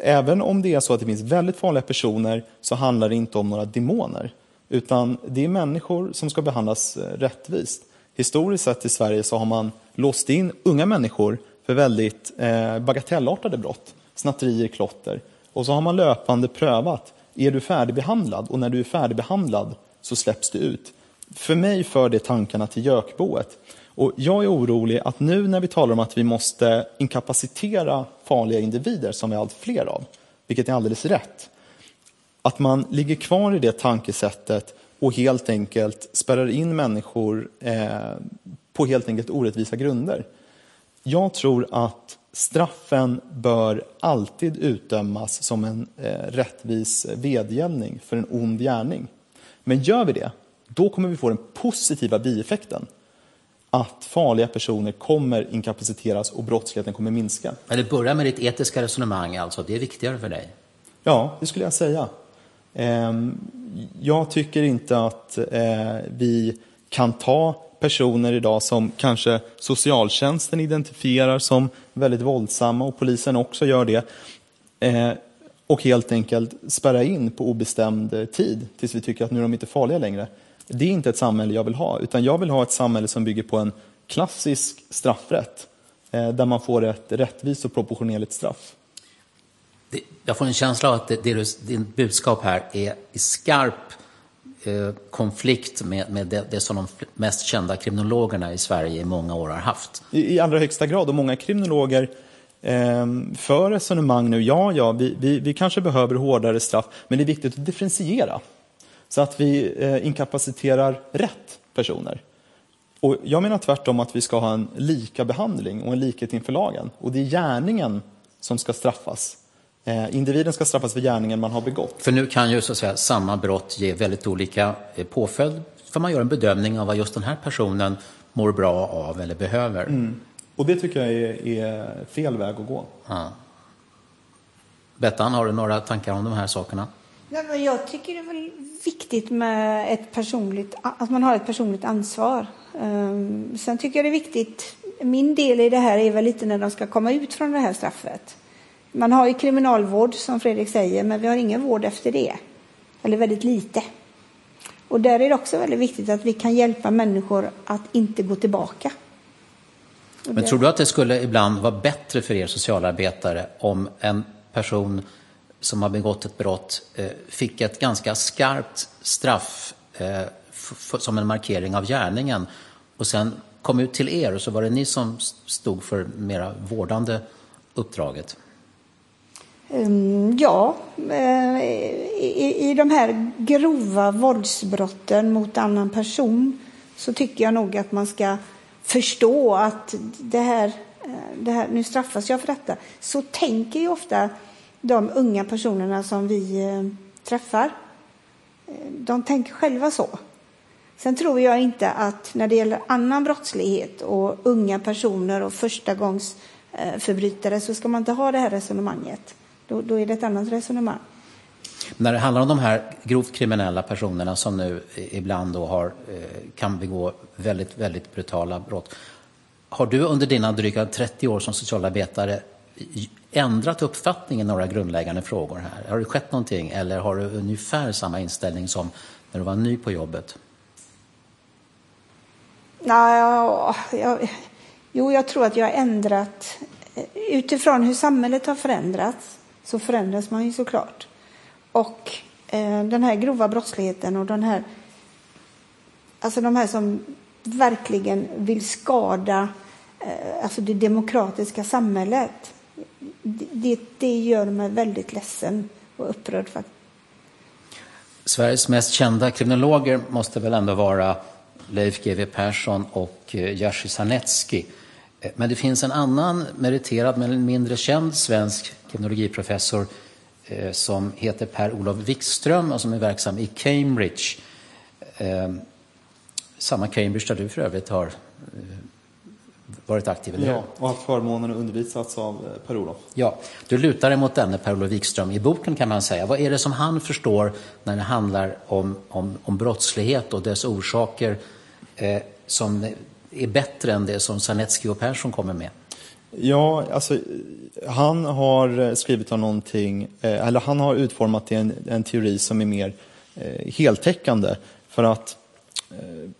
även om det är så att det finns väldigt farliga personer så handlar det inte om några demoner. Utan det är människor som ska behandlas eh, rättvist. Historiskt sett i Sverige så har man låst in unga människor för väldigt eh, bagatellartade brott, snatterier, klotter. Och så har man löpande prövat, är du färdigbehandlad? Och när du är färdigbehandlad så släpps du ut. För mig för det tankarna till gökboet. Och jag är orolig att nu när vi talar om att vi måste inkapacitera farliga individer, som vi är allt fler av, vilket är alldeles rätt, att man ligger kvar i det tankesättet och helt enkelt spärrar in människor eh, på helt enkelt orättvisa grunder. Jag tror att straffen bör alltid utdömas som en eh, rättvis vedgällning för en ond gärning. Men gör vi det, då kommer vi få den positiva bieffekten att farliga personer kommer inkapaciteras och brottsligheten kommer minska. Men det börjar med ditt etiska resonemang, alltså. Det är viktigare för dig? Ja, det skulle jag säga. Ehm, jag tycker inte att eh, vi kan ta personer idag som kanske socialtjänsten identifierar som väldigt våldsamma och polisen också gör det eh, och helt enkelt spärra in på obestämd tid tills vi tycker att nu är de inte farliga längre. Det är inte ett samhälle jag vill ha, utan jag vill ha ett samhälle som bygger på en klassisk straffrätt eh, där man får ett rättvist och proportionerligt straff. Jag får en känsla av att det, det, din budskap här är i skarp eh, konflikt med, med det, det, som de mest kända kriminologerna i Sverige i många år har haft. I, i allra högsta grad, och många kriminologer eh, för resonemang nu, ja, ja, vi, vi, vi, kanske behöver hårdare straff, men det är viktigt att differentiera så att vi eh, inkapaciterar rätt personer. Och jag menar tvärtom att vi ska ha en lika behandling och en likhet inför lagen. Och det är gärningen som ska straffas Eh, individen ska straffas för gärningen man har begått. För nu kan ju så att säga samma brott ge väldigt olika eh, påföljd för man gör en bedömning av vad just den här personen mår bra av eller behöver. Mm. Och det tycker jag är, är fel väg att gå. Ja. Bettan, har du några tankar om de här sakerna? Ja, men jag tycker det är viktigt med ett personligt, att man har ett personligt ansvar. Um, sen tycker jag det är viktigt, min del i det här är väl lite när de ska komma ut från det här straffet. Man har ju kriminalvård som Fredrik säger, men vi har ingen vård efter det. Eller väldigt lite. Och där är det också väldigt viktigt att vi kan hjälpa människor att inte gå tillbaka. Men tror du att det skulle ibland vara bättre för er socialarbetare om en person som har begått ett brott eh, fick ett ganska skarpt straff eh, som en markering av gärningen och sen kom ut till er och så var det ni som stod för mera vårdande uppdraget? Ehm, ja, eh, i, i de här grova våldsbrotten mot annan person så tycker jag nog att man ska förstå att det här, det här, nu straffas jag för detta. Så tänker ju ofta de unga personerna som vi eh, träffar. Eh, de tänker själva så. Sen tror jag inte att när det gäller annan brottslighet och unga personer och förstagångsförbrytare eh, så ska man inte ha det här resonemanget. Då, då är det ett annat resonemang. När det handlar om de här grovt kriminella personerna som nu ibland då har, kan begå väldigt, väldigt brutala brott. Har du under dina dryga 30 år som socialarbetare ändrat uppfattning i några grundläggande frågor här? Har det skett någonting eller har du ungefär samma inställning som när du var ny på jobbet? Nej, jag, jo, jag tror att jag har ändrat eh, utifrån hur samhället har förändrats så förändras man ju såklart. Och eh, den här grova brottsligheten och den här, alltså de här som verkligen vill skada eh, alltså det demokratiska samhället. Det, det gör mig väldigt ledsen och upprörd faktiskt. Sveriges mest kända kriminologer måste väl ändå vara Leif GW Persson och eh, Jerzy Sarnecki. Eh, men det finns en annan meriterad men mindre känd svensk kriminologiprofessor eh, som heter Per-Olof Wikström och som är verksam i Cambridge. Samma Cambridge där du för övrigt har varit aktiv, eller Ja, och haft förmånen att undervisats av Per-Olof. Ja, du lutar dig mot denne Per-Olof Wikström i boken kan man säga. Vad är det som han förstår när det handlar om, om, om brottslighet och dess orsaker eh, som är bättre än det som Sarnecki och Persson kommer med? Ja, alltså han har skrivit om någonting, eh, eller han har utformat en, en teori som är mer eh, heltäckande. För att eh,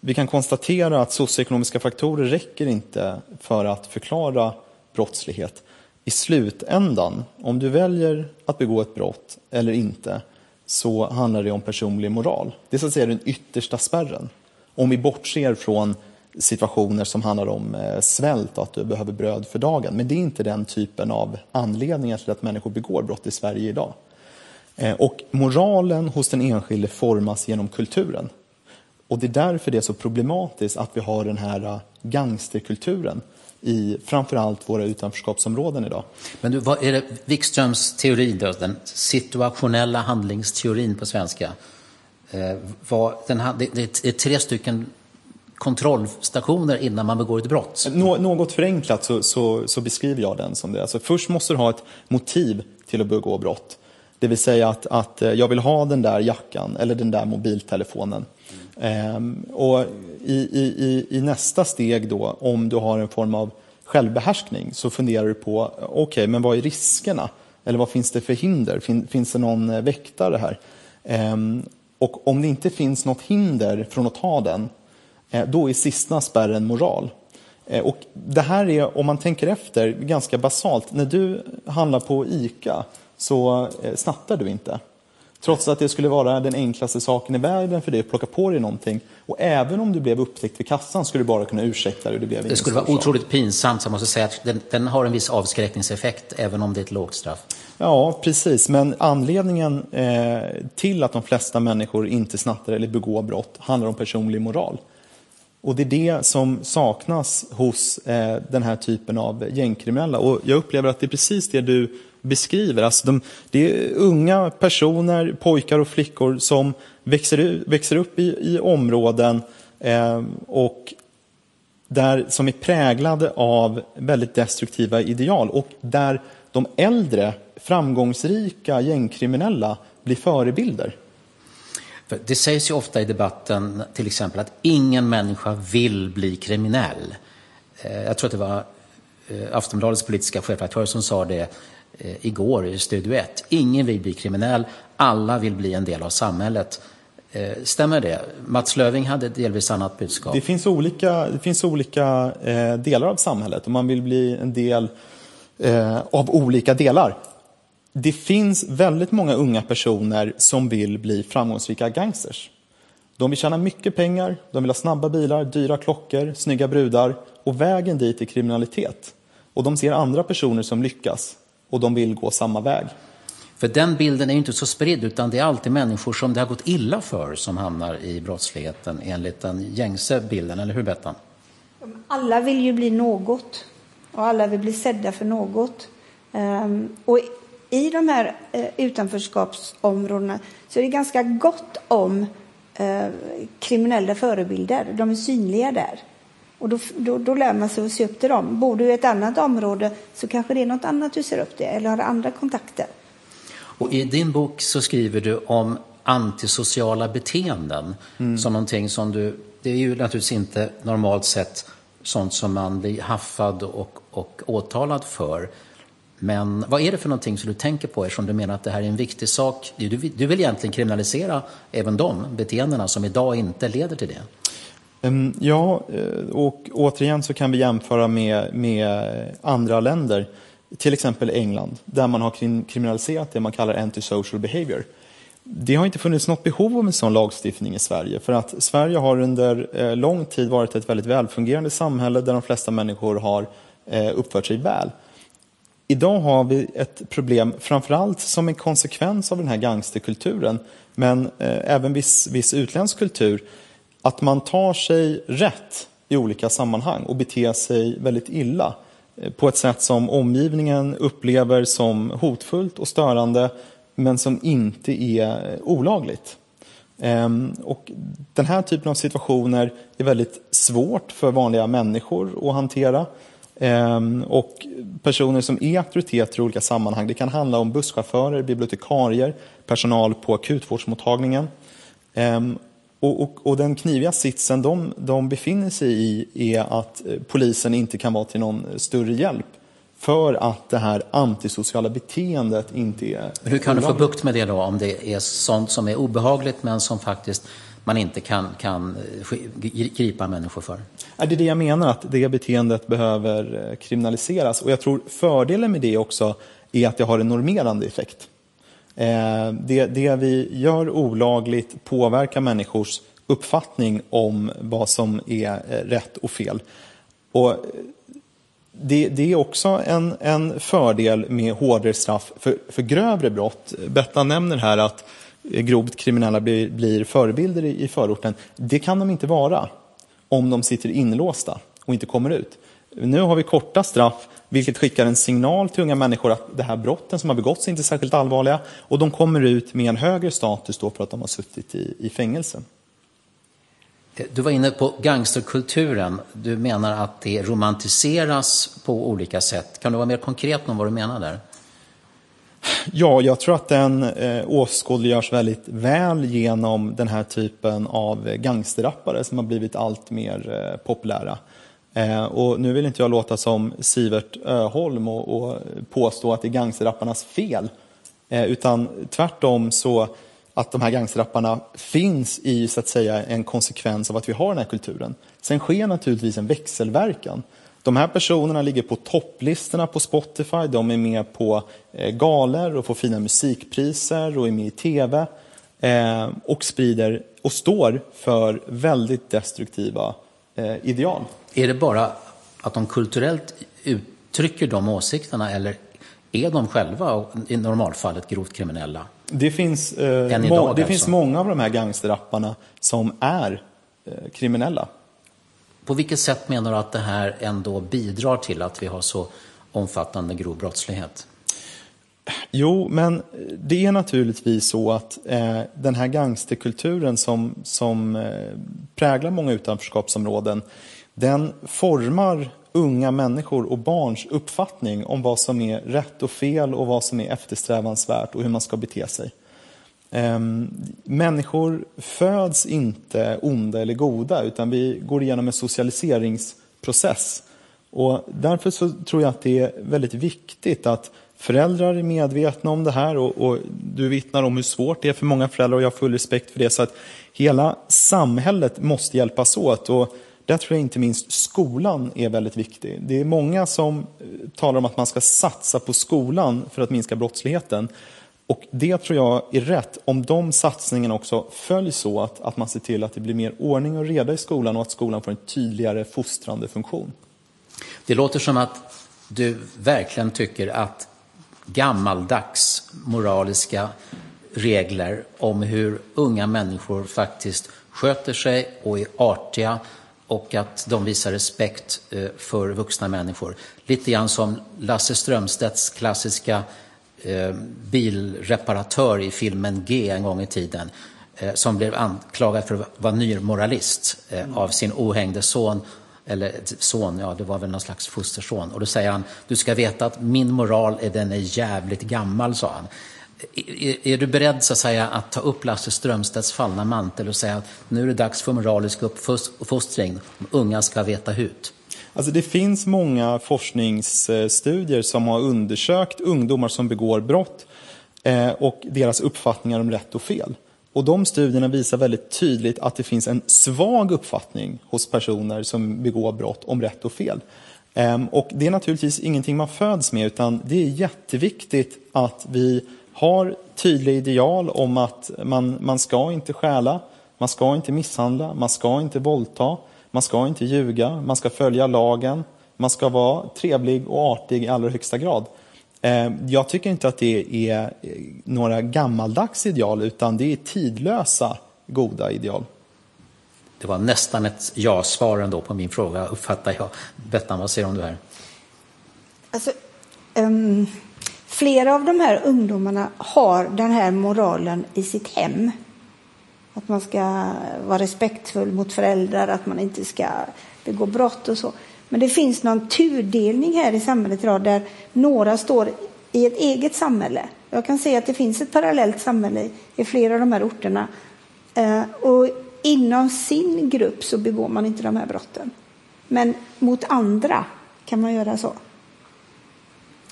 vi kan konstatera att socioekonomiska faktorer räcker inte för att förklara brottslighet. I slutändan, om du väljer att begå ett brott eller inte, så handlar det om personlig moral. Det är så att säga den yttersta spärren. Om vi bortser från situationer som handlar om eh, svält och att du behöver bröd för dagen. Men det är inte den typen av anledningar till att människor begår brott i Sverige idag. Eh, och moralen hos den enskilde formas genom kulturen. Och det är därför det är så problematiskt att vi har den här eh, gangsterkulturen i framförallt våra utanförskapsområden idag. Men du, vad är det Wikströms teori, då, den situationella handlingsteorin på svenska? Eh, vad, den, det, det är tre stycken kontrollstationer innan man begår ett brott? Nå, något förenklat så, så, så, beskriver jag den som det. Alltså först måste du ha ett motiv till att begå brott. Det vill säga att, att jag vill ha den där jackan eller den där mobiltelefonen. Ehm, och i, i, i, nästa steg då, om du har en form av självbehärskning, så funderar du på, okej, okay, men vad är riskerna? Eller vad finns det för hinder? Fin, finns det någon eh, väktare här? Ehm, och om det inte finns något hinder från att ta den, eh, då är sista spärren moral. Eh, och det här är, om man tänker efter, ganska basalt. När du handlar på ICA så snattar du inte. Trots att det skulle vara den enklaste saken i världen för dig att plocka på dig någonting. Och även om du blev upptäckt vid kassan skulle du bara kunna ursäkta dig. Det, blev det skulle vara otroligt pinsamt, så jag måste säga att den, den, har en viss avskräckningseffekt även om det är ett lågt straff. Ja, precis. Men anledningen eh, till att de flesta människor inte snattar eller begår brott handlar om personlig moral. Och det är det som saknas hos eh, den här typen av gängkriminella. Och jag upplever att det är precis det du beskriver. Alltså de, det är unga personer, pojkar och flickor som växer, växer upp i, i områden eh, och där, som är präglade av väldigt destruktiva ideal och där de äldre, framgångsrika gängkriminella blir förebilder. För det sägs ju ofta i debatten till exempel att ingen människa vill bli kriminell. Eh, jag tror att det var eh, Aftonbladets politiska chefredaktör som sa det Eh, igår i Studio 1. Ingen vill bli kriminell, alla vill bli en del av samhället. Eh, stämmer det? Mats Löving hade delvis annat budskap. Det finns olika, det finns olika eh, delar av samhället och man vill bli en del eh, av olika delar. Det finns väldigt många unga personer som vill bli framgångsrika gangsters. De vill tjäna mycket pengar, de vill ha snabba bilar, dyra klockor, snygga brudar och vägen dit är kriminalitet. Och de ser andra personer som lyckas och de vill gå samma väg. För den bilden är ju inte så spridd, utan det är alltid människor som det har gått illa för som hamnar i brottsligheten enligt den gängse bilden, eller hur Bettan? Alla vill ju bli något och alla vill bli sedda för något. Um, och i de här uh, utanförskapsområdena så är det ganska gott om uh, kriminella förebilder. De är synliga där. Och då, då, då lär man sig att se upp till dem. Bor du i ett annat område så kanske det är något annat du ser upp till eller har andra kontakter. Och I din bok så skriver du om antisociala beteenden mm. som någonting som du, det är ju naturligtvis inte normalt sett sånt som man blir haffad och, och åtalad för. Men vad är det för någonting som du tänker på eftersom du menar att det här är en viktig sak? Du, du vill egentligen kriminalisera även de beteendena som idag inte leder till det. Ehm, ja, eh, och återigen så kan vi jämföra med, med andra länder. Till exempel England, där man har kriminaliserat det man kallar antisocial behavior. Det har inte funnits något behov av en sån lagstiftning i Sverige för att Sverige har under eh, lång tid varit ett väldigt välfungerande samhälle där de flesta människor har eh, uppfört sig väl. Idag har vi ett problem, framförallt som en konsekvens av den här gangsterkulturen, men även viss, viss utländsk kultur, att man tar sig rätt i olika sammanhang och beter sig väldigt illa eh, på ett sätt som omgivningen upplever som hotfullt och störande men som inte är eh, olagligt. Ehm, och den här typen av situationer är väldigt svårt för vanliga människor att hantera. Ehm, och personer som är auktoriteter i olika sammanhang, det kan handla om busschaufförer, bibliotekarier, personal på akutvårdsmottagningen. Ehm, och, och, och, den kniviga sitsen de, de befinner sig i är att eh, polisen inte kan vara till någon större hjälp för att det här antisociala beteendet inte är... Hur kan du få bukt med det då om det är sånt som är obehagligt men som faktiskt man inte kan, kan eh, gripa människor för? Det är det jag menar, att det beteendet behöver eh, kriminaliseras. Och jag tror fördelen med det också är att det har en normerande effekt. Eh, det, det vi gör olagligt påverkar människors uppfattning om vad som är eh, rätt och fel. Och eh, det, det, är också en, en fördel med hårdare straff för, för grövre brott. Bettan nämner här att grovt kriminella blir, blir förebilder i, i förorten. Det kan de inte vara om de sitter inlåsta och inte kommer ut. Nu har vi korta straff, vilket skickar en signal till unga människor att det här brotten som har begåtts är inte särskilt allvarliga och de kommer ut med en högre status då för att de har suttit i, i fängelse. Du var inne på gangsterkulturen. Du menar att det romantiseras på olika sätt. Kan du vara mer konkret om vad du menar där? Ja, jag tror att den eh, åskådliggörs väldigt väl genom den här typen av gangsterrappare som har blivit allt mer eh, populära. Eh, och nu vill inte jag låta som Sivert Öholm och, och påstå att det är gangsterrapparnas fel. Eh, utan tvärtom så att de här gangsterrapparna finns i så att säga en konsekvens av att vi har den här kulturen. Sen sker naturligtvis en växelverkan. De här personerna ligger på topplistorna på Spotify, de är med på eh, galer och får fina musikpriser och är med i TV eh, och sprider och står för väldigt destruktiva eh, ideal. Är det bara att de kulturellt uttrycker de åsikterna eller är de själva i normalfallet grovt kriminella? Det finns, eh, idag, det alltså. finns många av de här gangsterrapparna som är eh, kriminella. På vilket sätt menar du att det här ändå bidrar till att vi har så omfattande grov brottslighet? Jo, men det är naturligtvis så att eh, den här gangsterkulturen som, som eh, präglar många utanförskapsområden, den formar unga människor och barns uppfattning om vad som är rätt och fel och vad som är eftersträvansvärt och hur man ska bete sig. Ehm, människor föds inte onda eller goda utan vi går igenom en socialiseringsprocess. Och därför så tror jag att det är väldigt viktigt att föräldrar är medvetna om det här och, och, du vittnar om hur svårt det är för många föräldrar och jag har full respekt för det. Så att hela samhället måste hjälpas åt. Och där tror jag inte minst skolan är väldigt viktig. Det är många som eh, talar om att man ska satsa på skolan för att minska brottsligheten. Och det tror jag är rätt om de satsningarna också följs så att, att man ser till att det blir mer ordning och reda i skolan och att skolan får en tydligare fostrande funktion. Det låter som att du verkligen tycker att gammaldags moraliska regler om hur unga människor faktiskt sköter sig och är artiga och att de visar respekt eh, för vuxna människor. Lite grann som Lasse Strömstedts klassiska eh, bilreparatör i filmen G en gång i tiden eh, som blev anklagad för att vara nyrmoralist av sin ohängde son eller son, ja det var väl någon slags fosterson. Och då säger han, du ska veta att min moral är den är jävligt gammal, sa han. Är, är, du beredd så att, säga, att ta upp Lasse Strömstedts fallna mantel och säga att nu är det dags för moralisk uppfostring, unga ska veta hut? Alltså det finns många forskningsstudier som har undersökt ungdomar som begår brott eh, och deras uppfattningar om rätt och fel. Och de studierna visar väldigt tydligt att det finns en svag uppfattning hos personer som begår brott om rätt och fel. Ehm, och det är naturligtvis ingenting man föds med utan det är jätteviktigt att vi har tydliga ideal om att man, man ska inte stjäla, man ska inte misshandla, man ska inte våldta, man ska inte ljuga, man ska följa lagen, man ska vara trevlig och artig i allra högsta grad. Eh, jag tycker inte att det är några gammaldags ideal utan det är tidlösa goda ideal. Det var nästan ett ja-svar ändå på min fråga, uppfattar jag. Bettan, vad säger du om det här? Alltså, um, flera av de här ungdomarna har den här moralen i sitt hem. Att man ska vara respektfull mot föräldrar, att man inte ska begå brott och så. Men det finns någon tudelning här i samhället idag där några står i ett eget samhälle. Jag kan se att det finns ett parallellt samhälle i flera av de här orterna. Eh, och inom sin grupp så begår man inte de här brotten. Men mot andra kan man göra så.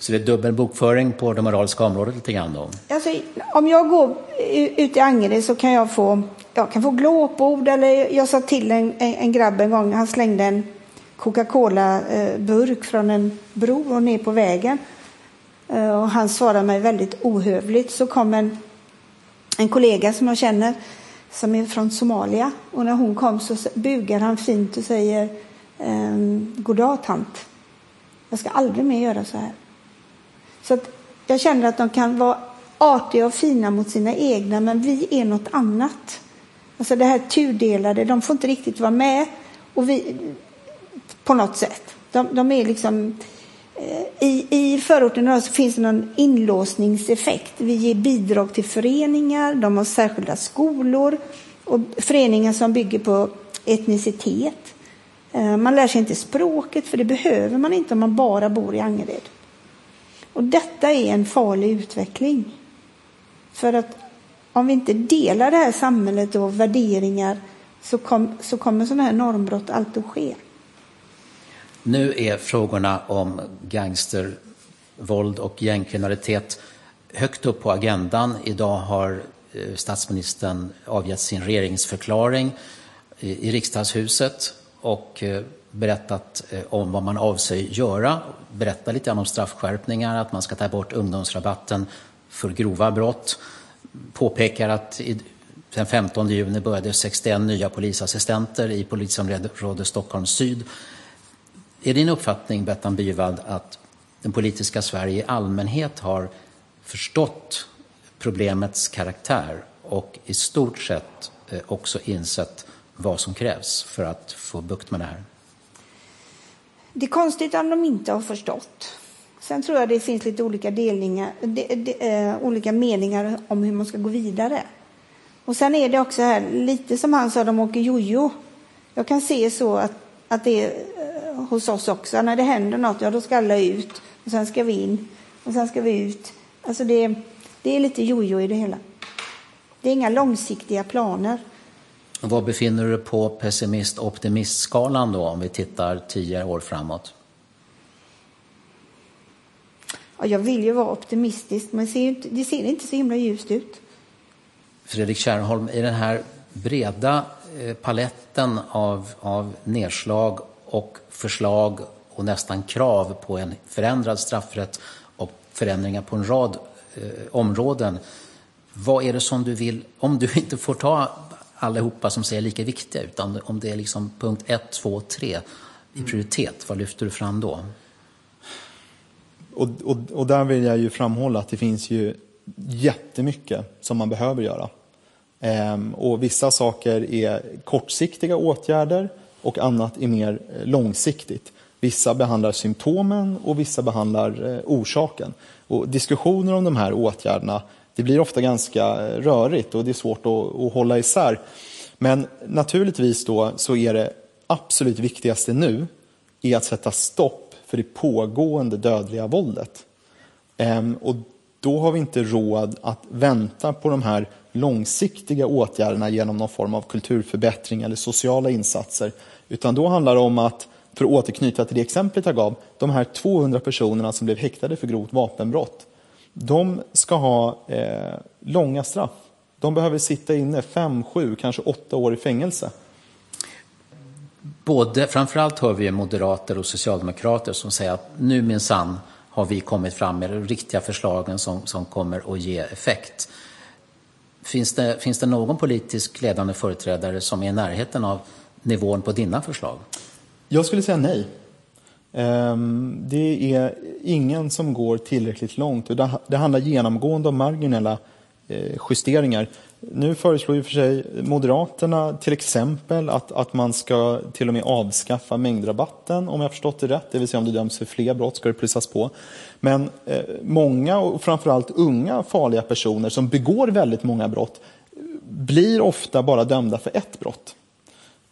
Så det är dubbel bokföring på det moraliska området lite grann då? Alltså, om jag går ut i Angered så kan jag få, jag kan få glåpord eller jag sa till en, en grabb en gång, han slängde en Coca-Cola-burk från en bro och ner på vägen. Eh, och han svarade mig väldigt ohövligt. Så kom en, en kollega som jag känner som är från Somalia och när hon kom så bugar han fint och säger ehm, tant. Jag ska aldrig mer göra så här. Så att jag känner att de kan vara artiga och fina mot sina egna men vi är något annat. Alltså det här tudelade, de får inte riktigt vara med. Och vi, på något sätt. De, de är liksom... Eh, I, I förorten så finns det någon inlåsningseffekt. Vi ger bidrag till föreningar, de har särskilda skolor och föreningar som bygger på etnicitet. Eh, man lär sig inte språket, för det behöver man inte om man bara bor i Angered. Och detta är en farlig utveckling. För att om vi inte delar det här samhället och värderingar så, kom, så kommer sådana här normbrott alltid att ske. Nu är frågorna om gangstervåld och gängkriminalitet högt upp på agendan. Idag har eh, statsministern avgett sin regeringsförklaring eh, i riksdagshuset och eh, berättat eh, om vad man avser göra. Berätta lite grann om straffskärpningar, att man ska ta bort ungdomsrabatten för grova brott. Påpekar att den 15 juni började 61 nya polisassistenter i polisområde Stockholm syd. Är din uppfattning, Bettan Byvald, att den politiska Sverige i allmänhet har förstått problemets karaktär och i stort sett eh, också insett vad som krävs för att få bukt med det här? Det är konstigt om de inte har förstått. Sen tror jag det finns lite olika, delningar, de, de, äh, olika meningar om hur man ska gå vidare. Och sen är det också här, lite som han sa, de åker jojo. Jag kan se så att, att det är äh, hos oss också. När det händer något, ja då ska alla ut. Och sen ska vi in. Och sen ska vi ut. Alltså det, det är lite jojo i det hela. Det är inga långsiktiga planer. Var befinner du dig på pessimist-optimist-skalan då om vi tittar tio år framåt? Ja, jag vill ju vara optimistisk, men det ser, inte, det ser inte så himla ljust ut. Fredrik Kärrholm, i den här breda eh, paletten av, av nedslag och förslag och nästan krav på en förändrad straffrätt och förändringar på en rad eh, områden. Vad är det som du vill, om du [LAUGHS] inte får ta allihopa som säger lika viktiga, utan om det är liksom punkt 1, 2, 3 i prioritet, vad lyfter du fram då? Och, och, och där vill jag ju framhålla att det finns ju jättemycket som man behöver göra. Ehm, och vissa saker är kortsiktiga åtgärder och annat är mer eh, långsiktigt. Vissa behandlar symptomen och vissa behandlar eh, orsaken. Och diskussioner om de här åtgärderna det blir ofta ganska eh, rörigt och det är svårt att, att hålla isär. Men naturligtvis då så är det absolut viktigaste nu är att sätta stopp för det pågående dödliga våldet. Ehm, och då har vi inte råd att vänta på de här långsiktiga åtgärderna genom någon form av kulturförbättring eller sociala insatser. Utan då handlar det om att, för att återknyta till det exemplet jag gav, de här 200 personerna som blev häktade för grovt vapenbrott de ska ha eh, långa straff. De behöver sitta inne fem, sju, kanske åtta år i fängelse. Både, framförallt hör vi moderater och socialdemokrater som säger att nu minsann har vi kommit fram med de riktiga förslagen som, som kommer att ge effekt. Finns det, finns det någon politisk ledande företrädare som är i närheten av nivån på dina förslag? Jag skulle säga nej. Ehm, det är ingen som går tillräckligt långt. Det handlar genomgående om marginella eh, justeringar. Nu föreslår ju för sig Moderaterna till exempel att, att man ska till och med avskaffa mängdrabatten om jag förstått det rätt. Det vill säga om du döms för fler brott ska det plussas på. Men eh, många och framförallt unga farliga personer som begår väldigt många brott blir ofta bara dömda för ett brott.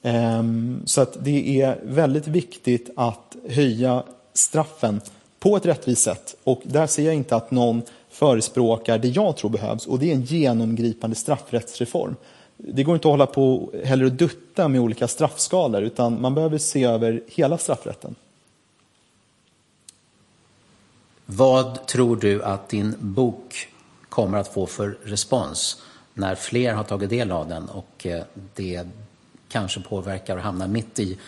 Ehm, så att det är väldigt viktigt att höja straffen på ett rättvist sätt. Och där ser jag inte att någon förespråkar det jag tror behövs och det är en genomgripande straffrättsreform. Det går inte att hålla på heller och dutta med olika straffskalor utan man behöver se över hela straffrätten. Vad tror du att din bok kommer att få för respons när fler har tagit del av den och eh, det kanske påverkar och hamnar mitt i,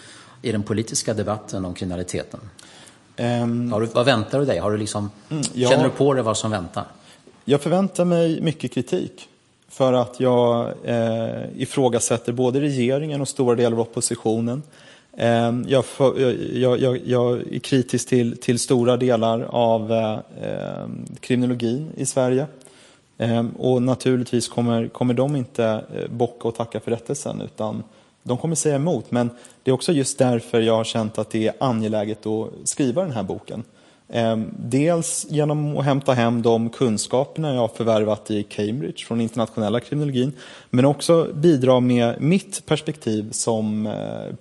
i den politiska debatten om kriminaliteten? Um, du, vad väntar du dig? Har du liksom, mm, ja, känner du på dig vad som väntar? Jag förväntar mig mycket kritik för att jag eh, ifrågasätter både regeringen och stora delar av oppositionen. Eh, jag, för, jag, jag, jag, är kritisk till, till stora delar av eh, kriminologin i Sverige. Eh, och naturligtvis kommer, kommer de inte eh, bocka och tacka för rättelsen utan de kommer säga emot, men det är också just därför jag har känt att det är angeläget att skriva den här boken. Ehm, dels genom att hämta hem de kunskaperna jag har förvärvat i Cambridge från internationella kriminologin, men också bidra med mitt perspektiv som eh,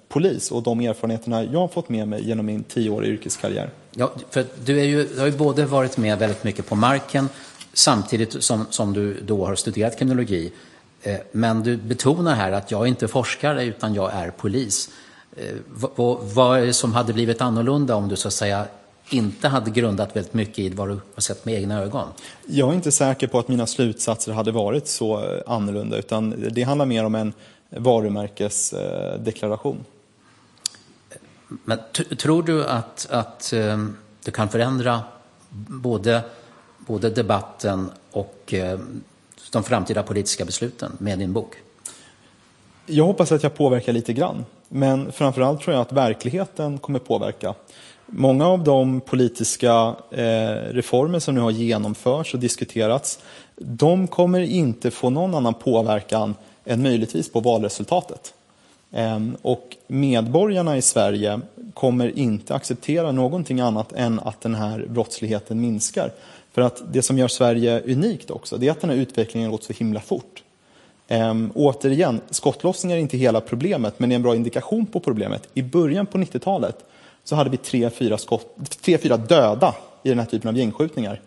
polis och de erfarenheterna jag har fått med mig genom min tioåriga yrkeskarriär. Ja, för du, är ju, du har ju både varit med väldigt mycket på marken samtidigt som, som du då har studerat kriminologi. Eh, men du betonar här att jag är inte forskare utan jag är polis. Eh, vad, vad är det som hade blivit annorlunda om du så att säga inte hade grundat väldigt mycket i vad du har sett med egna ögon? Jag är inte säker på att mina slutsatser hade varit så eh, annorlunda utan det handlar mer om en varumärkesdeklaration. Men tror du att, att um, du kan förändra både, både debatten och um, de framtida politiska besluten med din bok? Jag hoppas att jag påverkar lite grann. Men framförallt tror jag att verkligheten kommer påverka. Många av de politiska eh, reformer som nu har genomförts och diskuterats, de kommer inte få någon annan påverkan än möjligtvis på valresultatet. Ehm, och medborgarna i Sverige kommer inte acceptera någonting annat än att den här brottsligheten minskar. För att det som gör Sverige unikt också, det är att den här utvecklingen gått så himla fort. Ehm, återigen, skottlossningar är inte hela problemet, men det är en bra indikation på problemet. I början på 90-talet så hade vi tre, fyra, skott, tre, fyra döda i den här typen av gängskjutningar.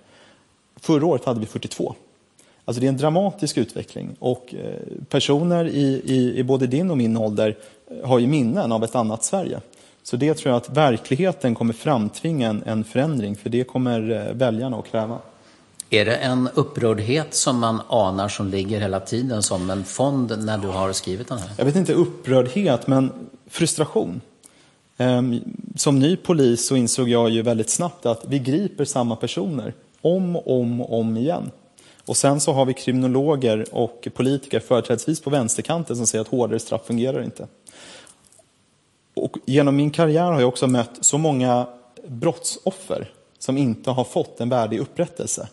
Förra året hade vi 42. Alltså det är en dramatisk utveckling och eh, personer i, i, i både din och min ålder har ju minnen av ett annat Sverige. Så det tror jag att verkligheten kommer framtvinga en, en förändring, för det kommer eh, väljarna att kräva. Är det en upprördhet som man anar som ligger hela tiden som en fond när du har skrivit den här? Jag vet inte upprördhet, men frustration. Ehm, som ny polis så insåg jag ju väldigt snabbt att vi griper samma personer om och om, om igen. Och sen så har vi kriminologer och politiker, företrädesvis på vänsterkanten, som säger att hårdare straff fungerar inte. Och genom min karriär har jag också mött så många brottsoffer som inte har fått en värdig upprättelse.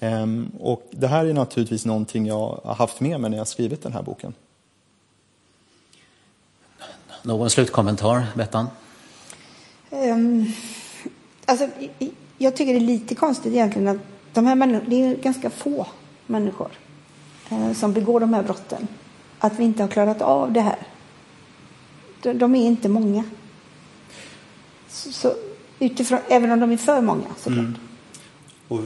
Ehm, och det här är naturligtvis någonting jag har haft med mig när jag skrivit den här boken. Någon slutkommentar, Bettan? Um, alltså, jag tycker det är lite konstigt egentligen att de här människorna, det är ganska få människor eh, som begår de här brotten. Att vi inte har klarat av det här. De, är inte många. Så, så, utifrån, även om de är för många såklart. Mm. Och,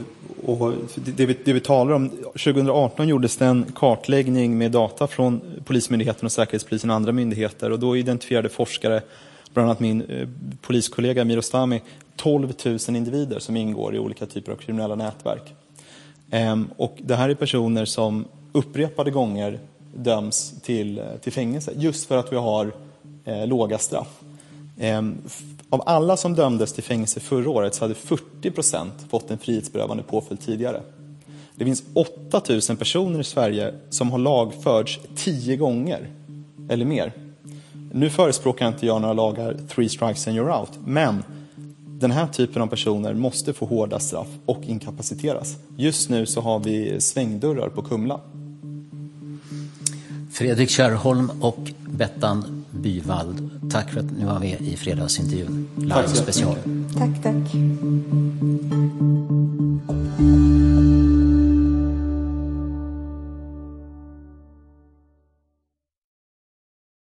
och det, vi, det vi talar om, 2018 gjordes det en kartläggning med data från Polismyndigheten och Säkerhetspolisen och andra myndigheter och då identifierade forskare, bland annat min eh, poliskollega Mirostami, 12 000 individer som ingår i olika typer av kriminella nätverk. Ehm, och det här är personer som upprepade gånger döms till, eh, till fängelse just för att vi har eh, låga straff. Eh, av alla som dömdes till fängelse förra året så hade 40 procent fått en frihetsberövande påföljd tidigare. Det finns 8000 personer i Sverige som har lagförts tio gånger eller mer. Nu förespråkar inte jag några lagar, three strikes and you're out, men den här typen av personer måste få hårda straff och inkapaciteras. Just nu så har vi svängdörrar på Kumla. Fredrik Kärrholm och Bettan Byvald, tack för att ni var med i fredagsintervjun. Live special. Tack, tack.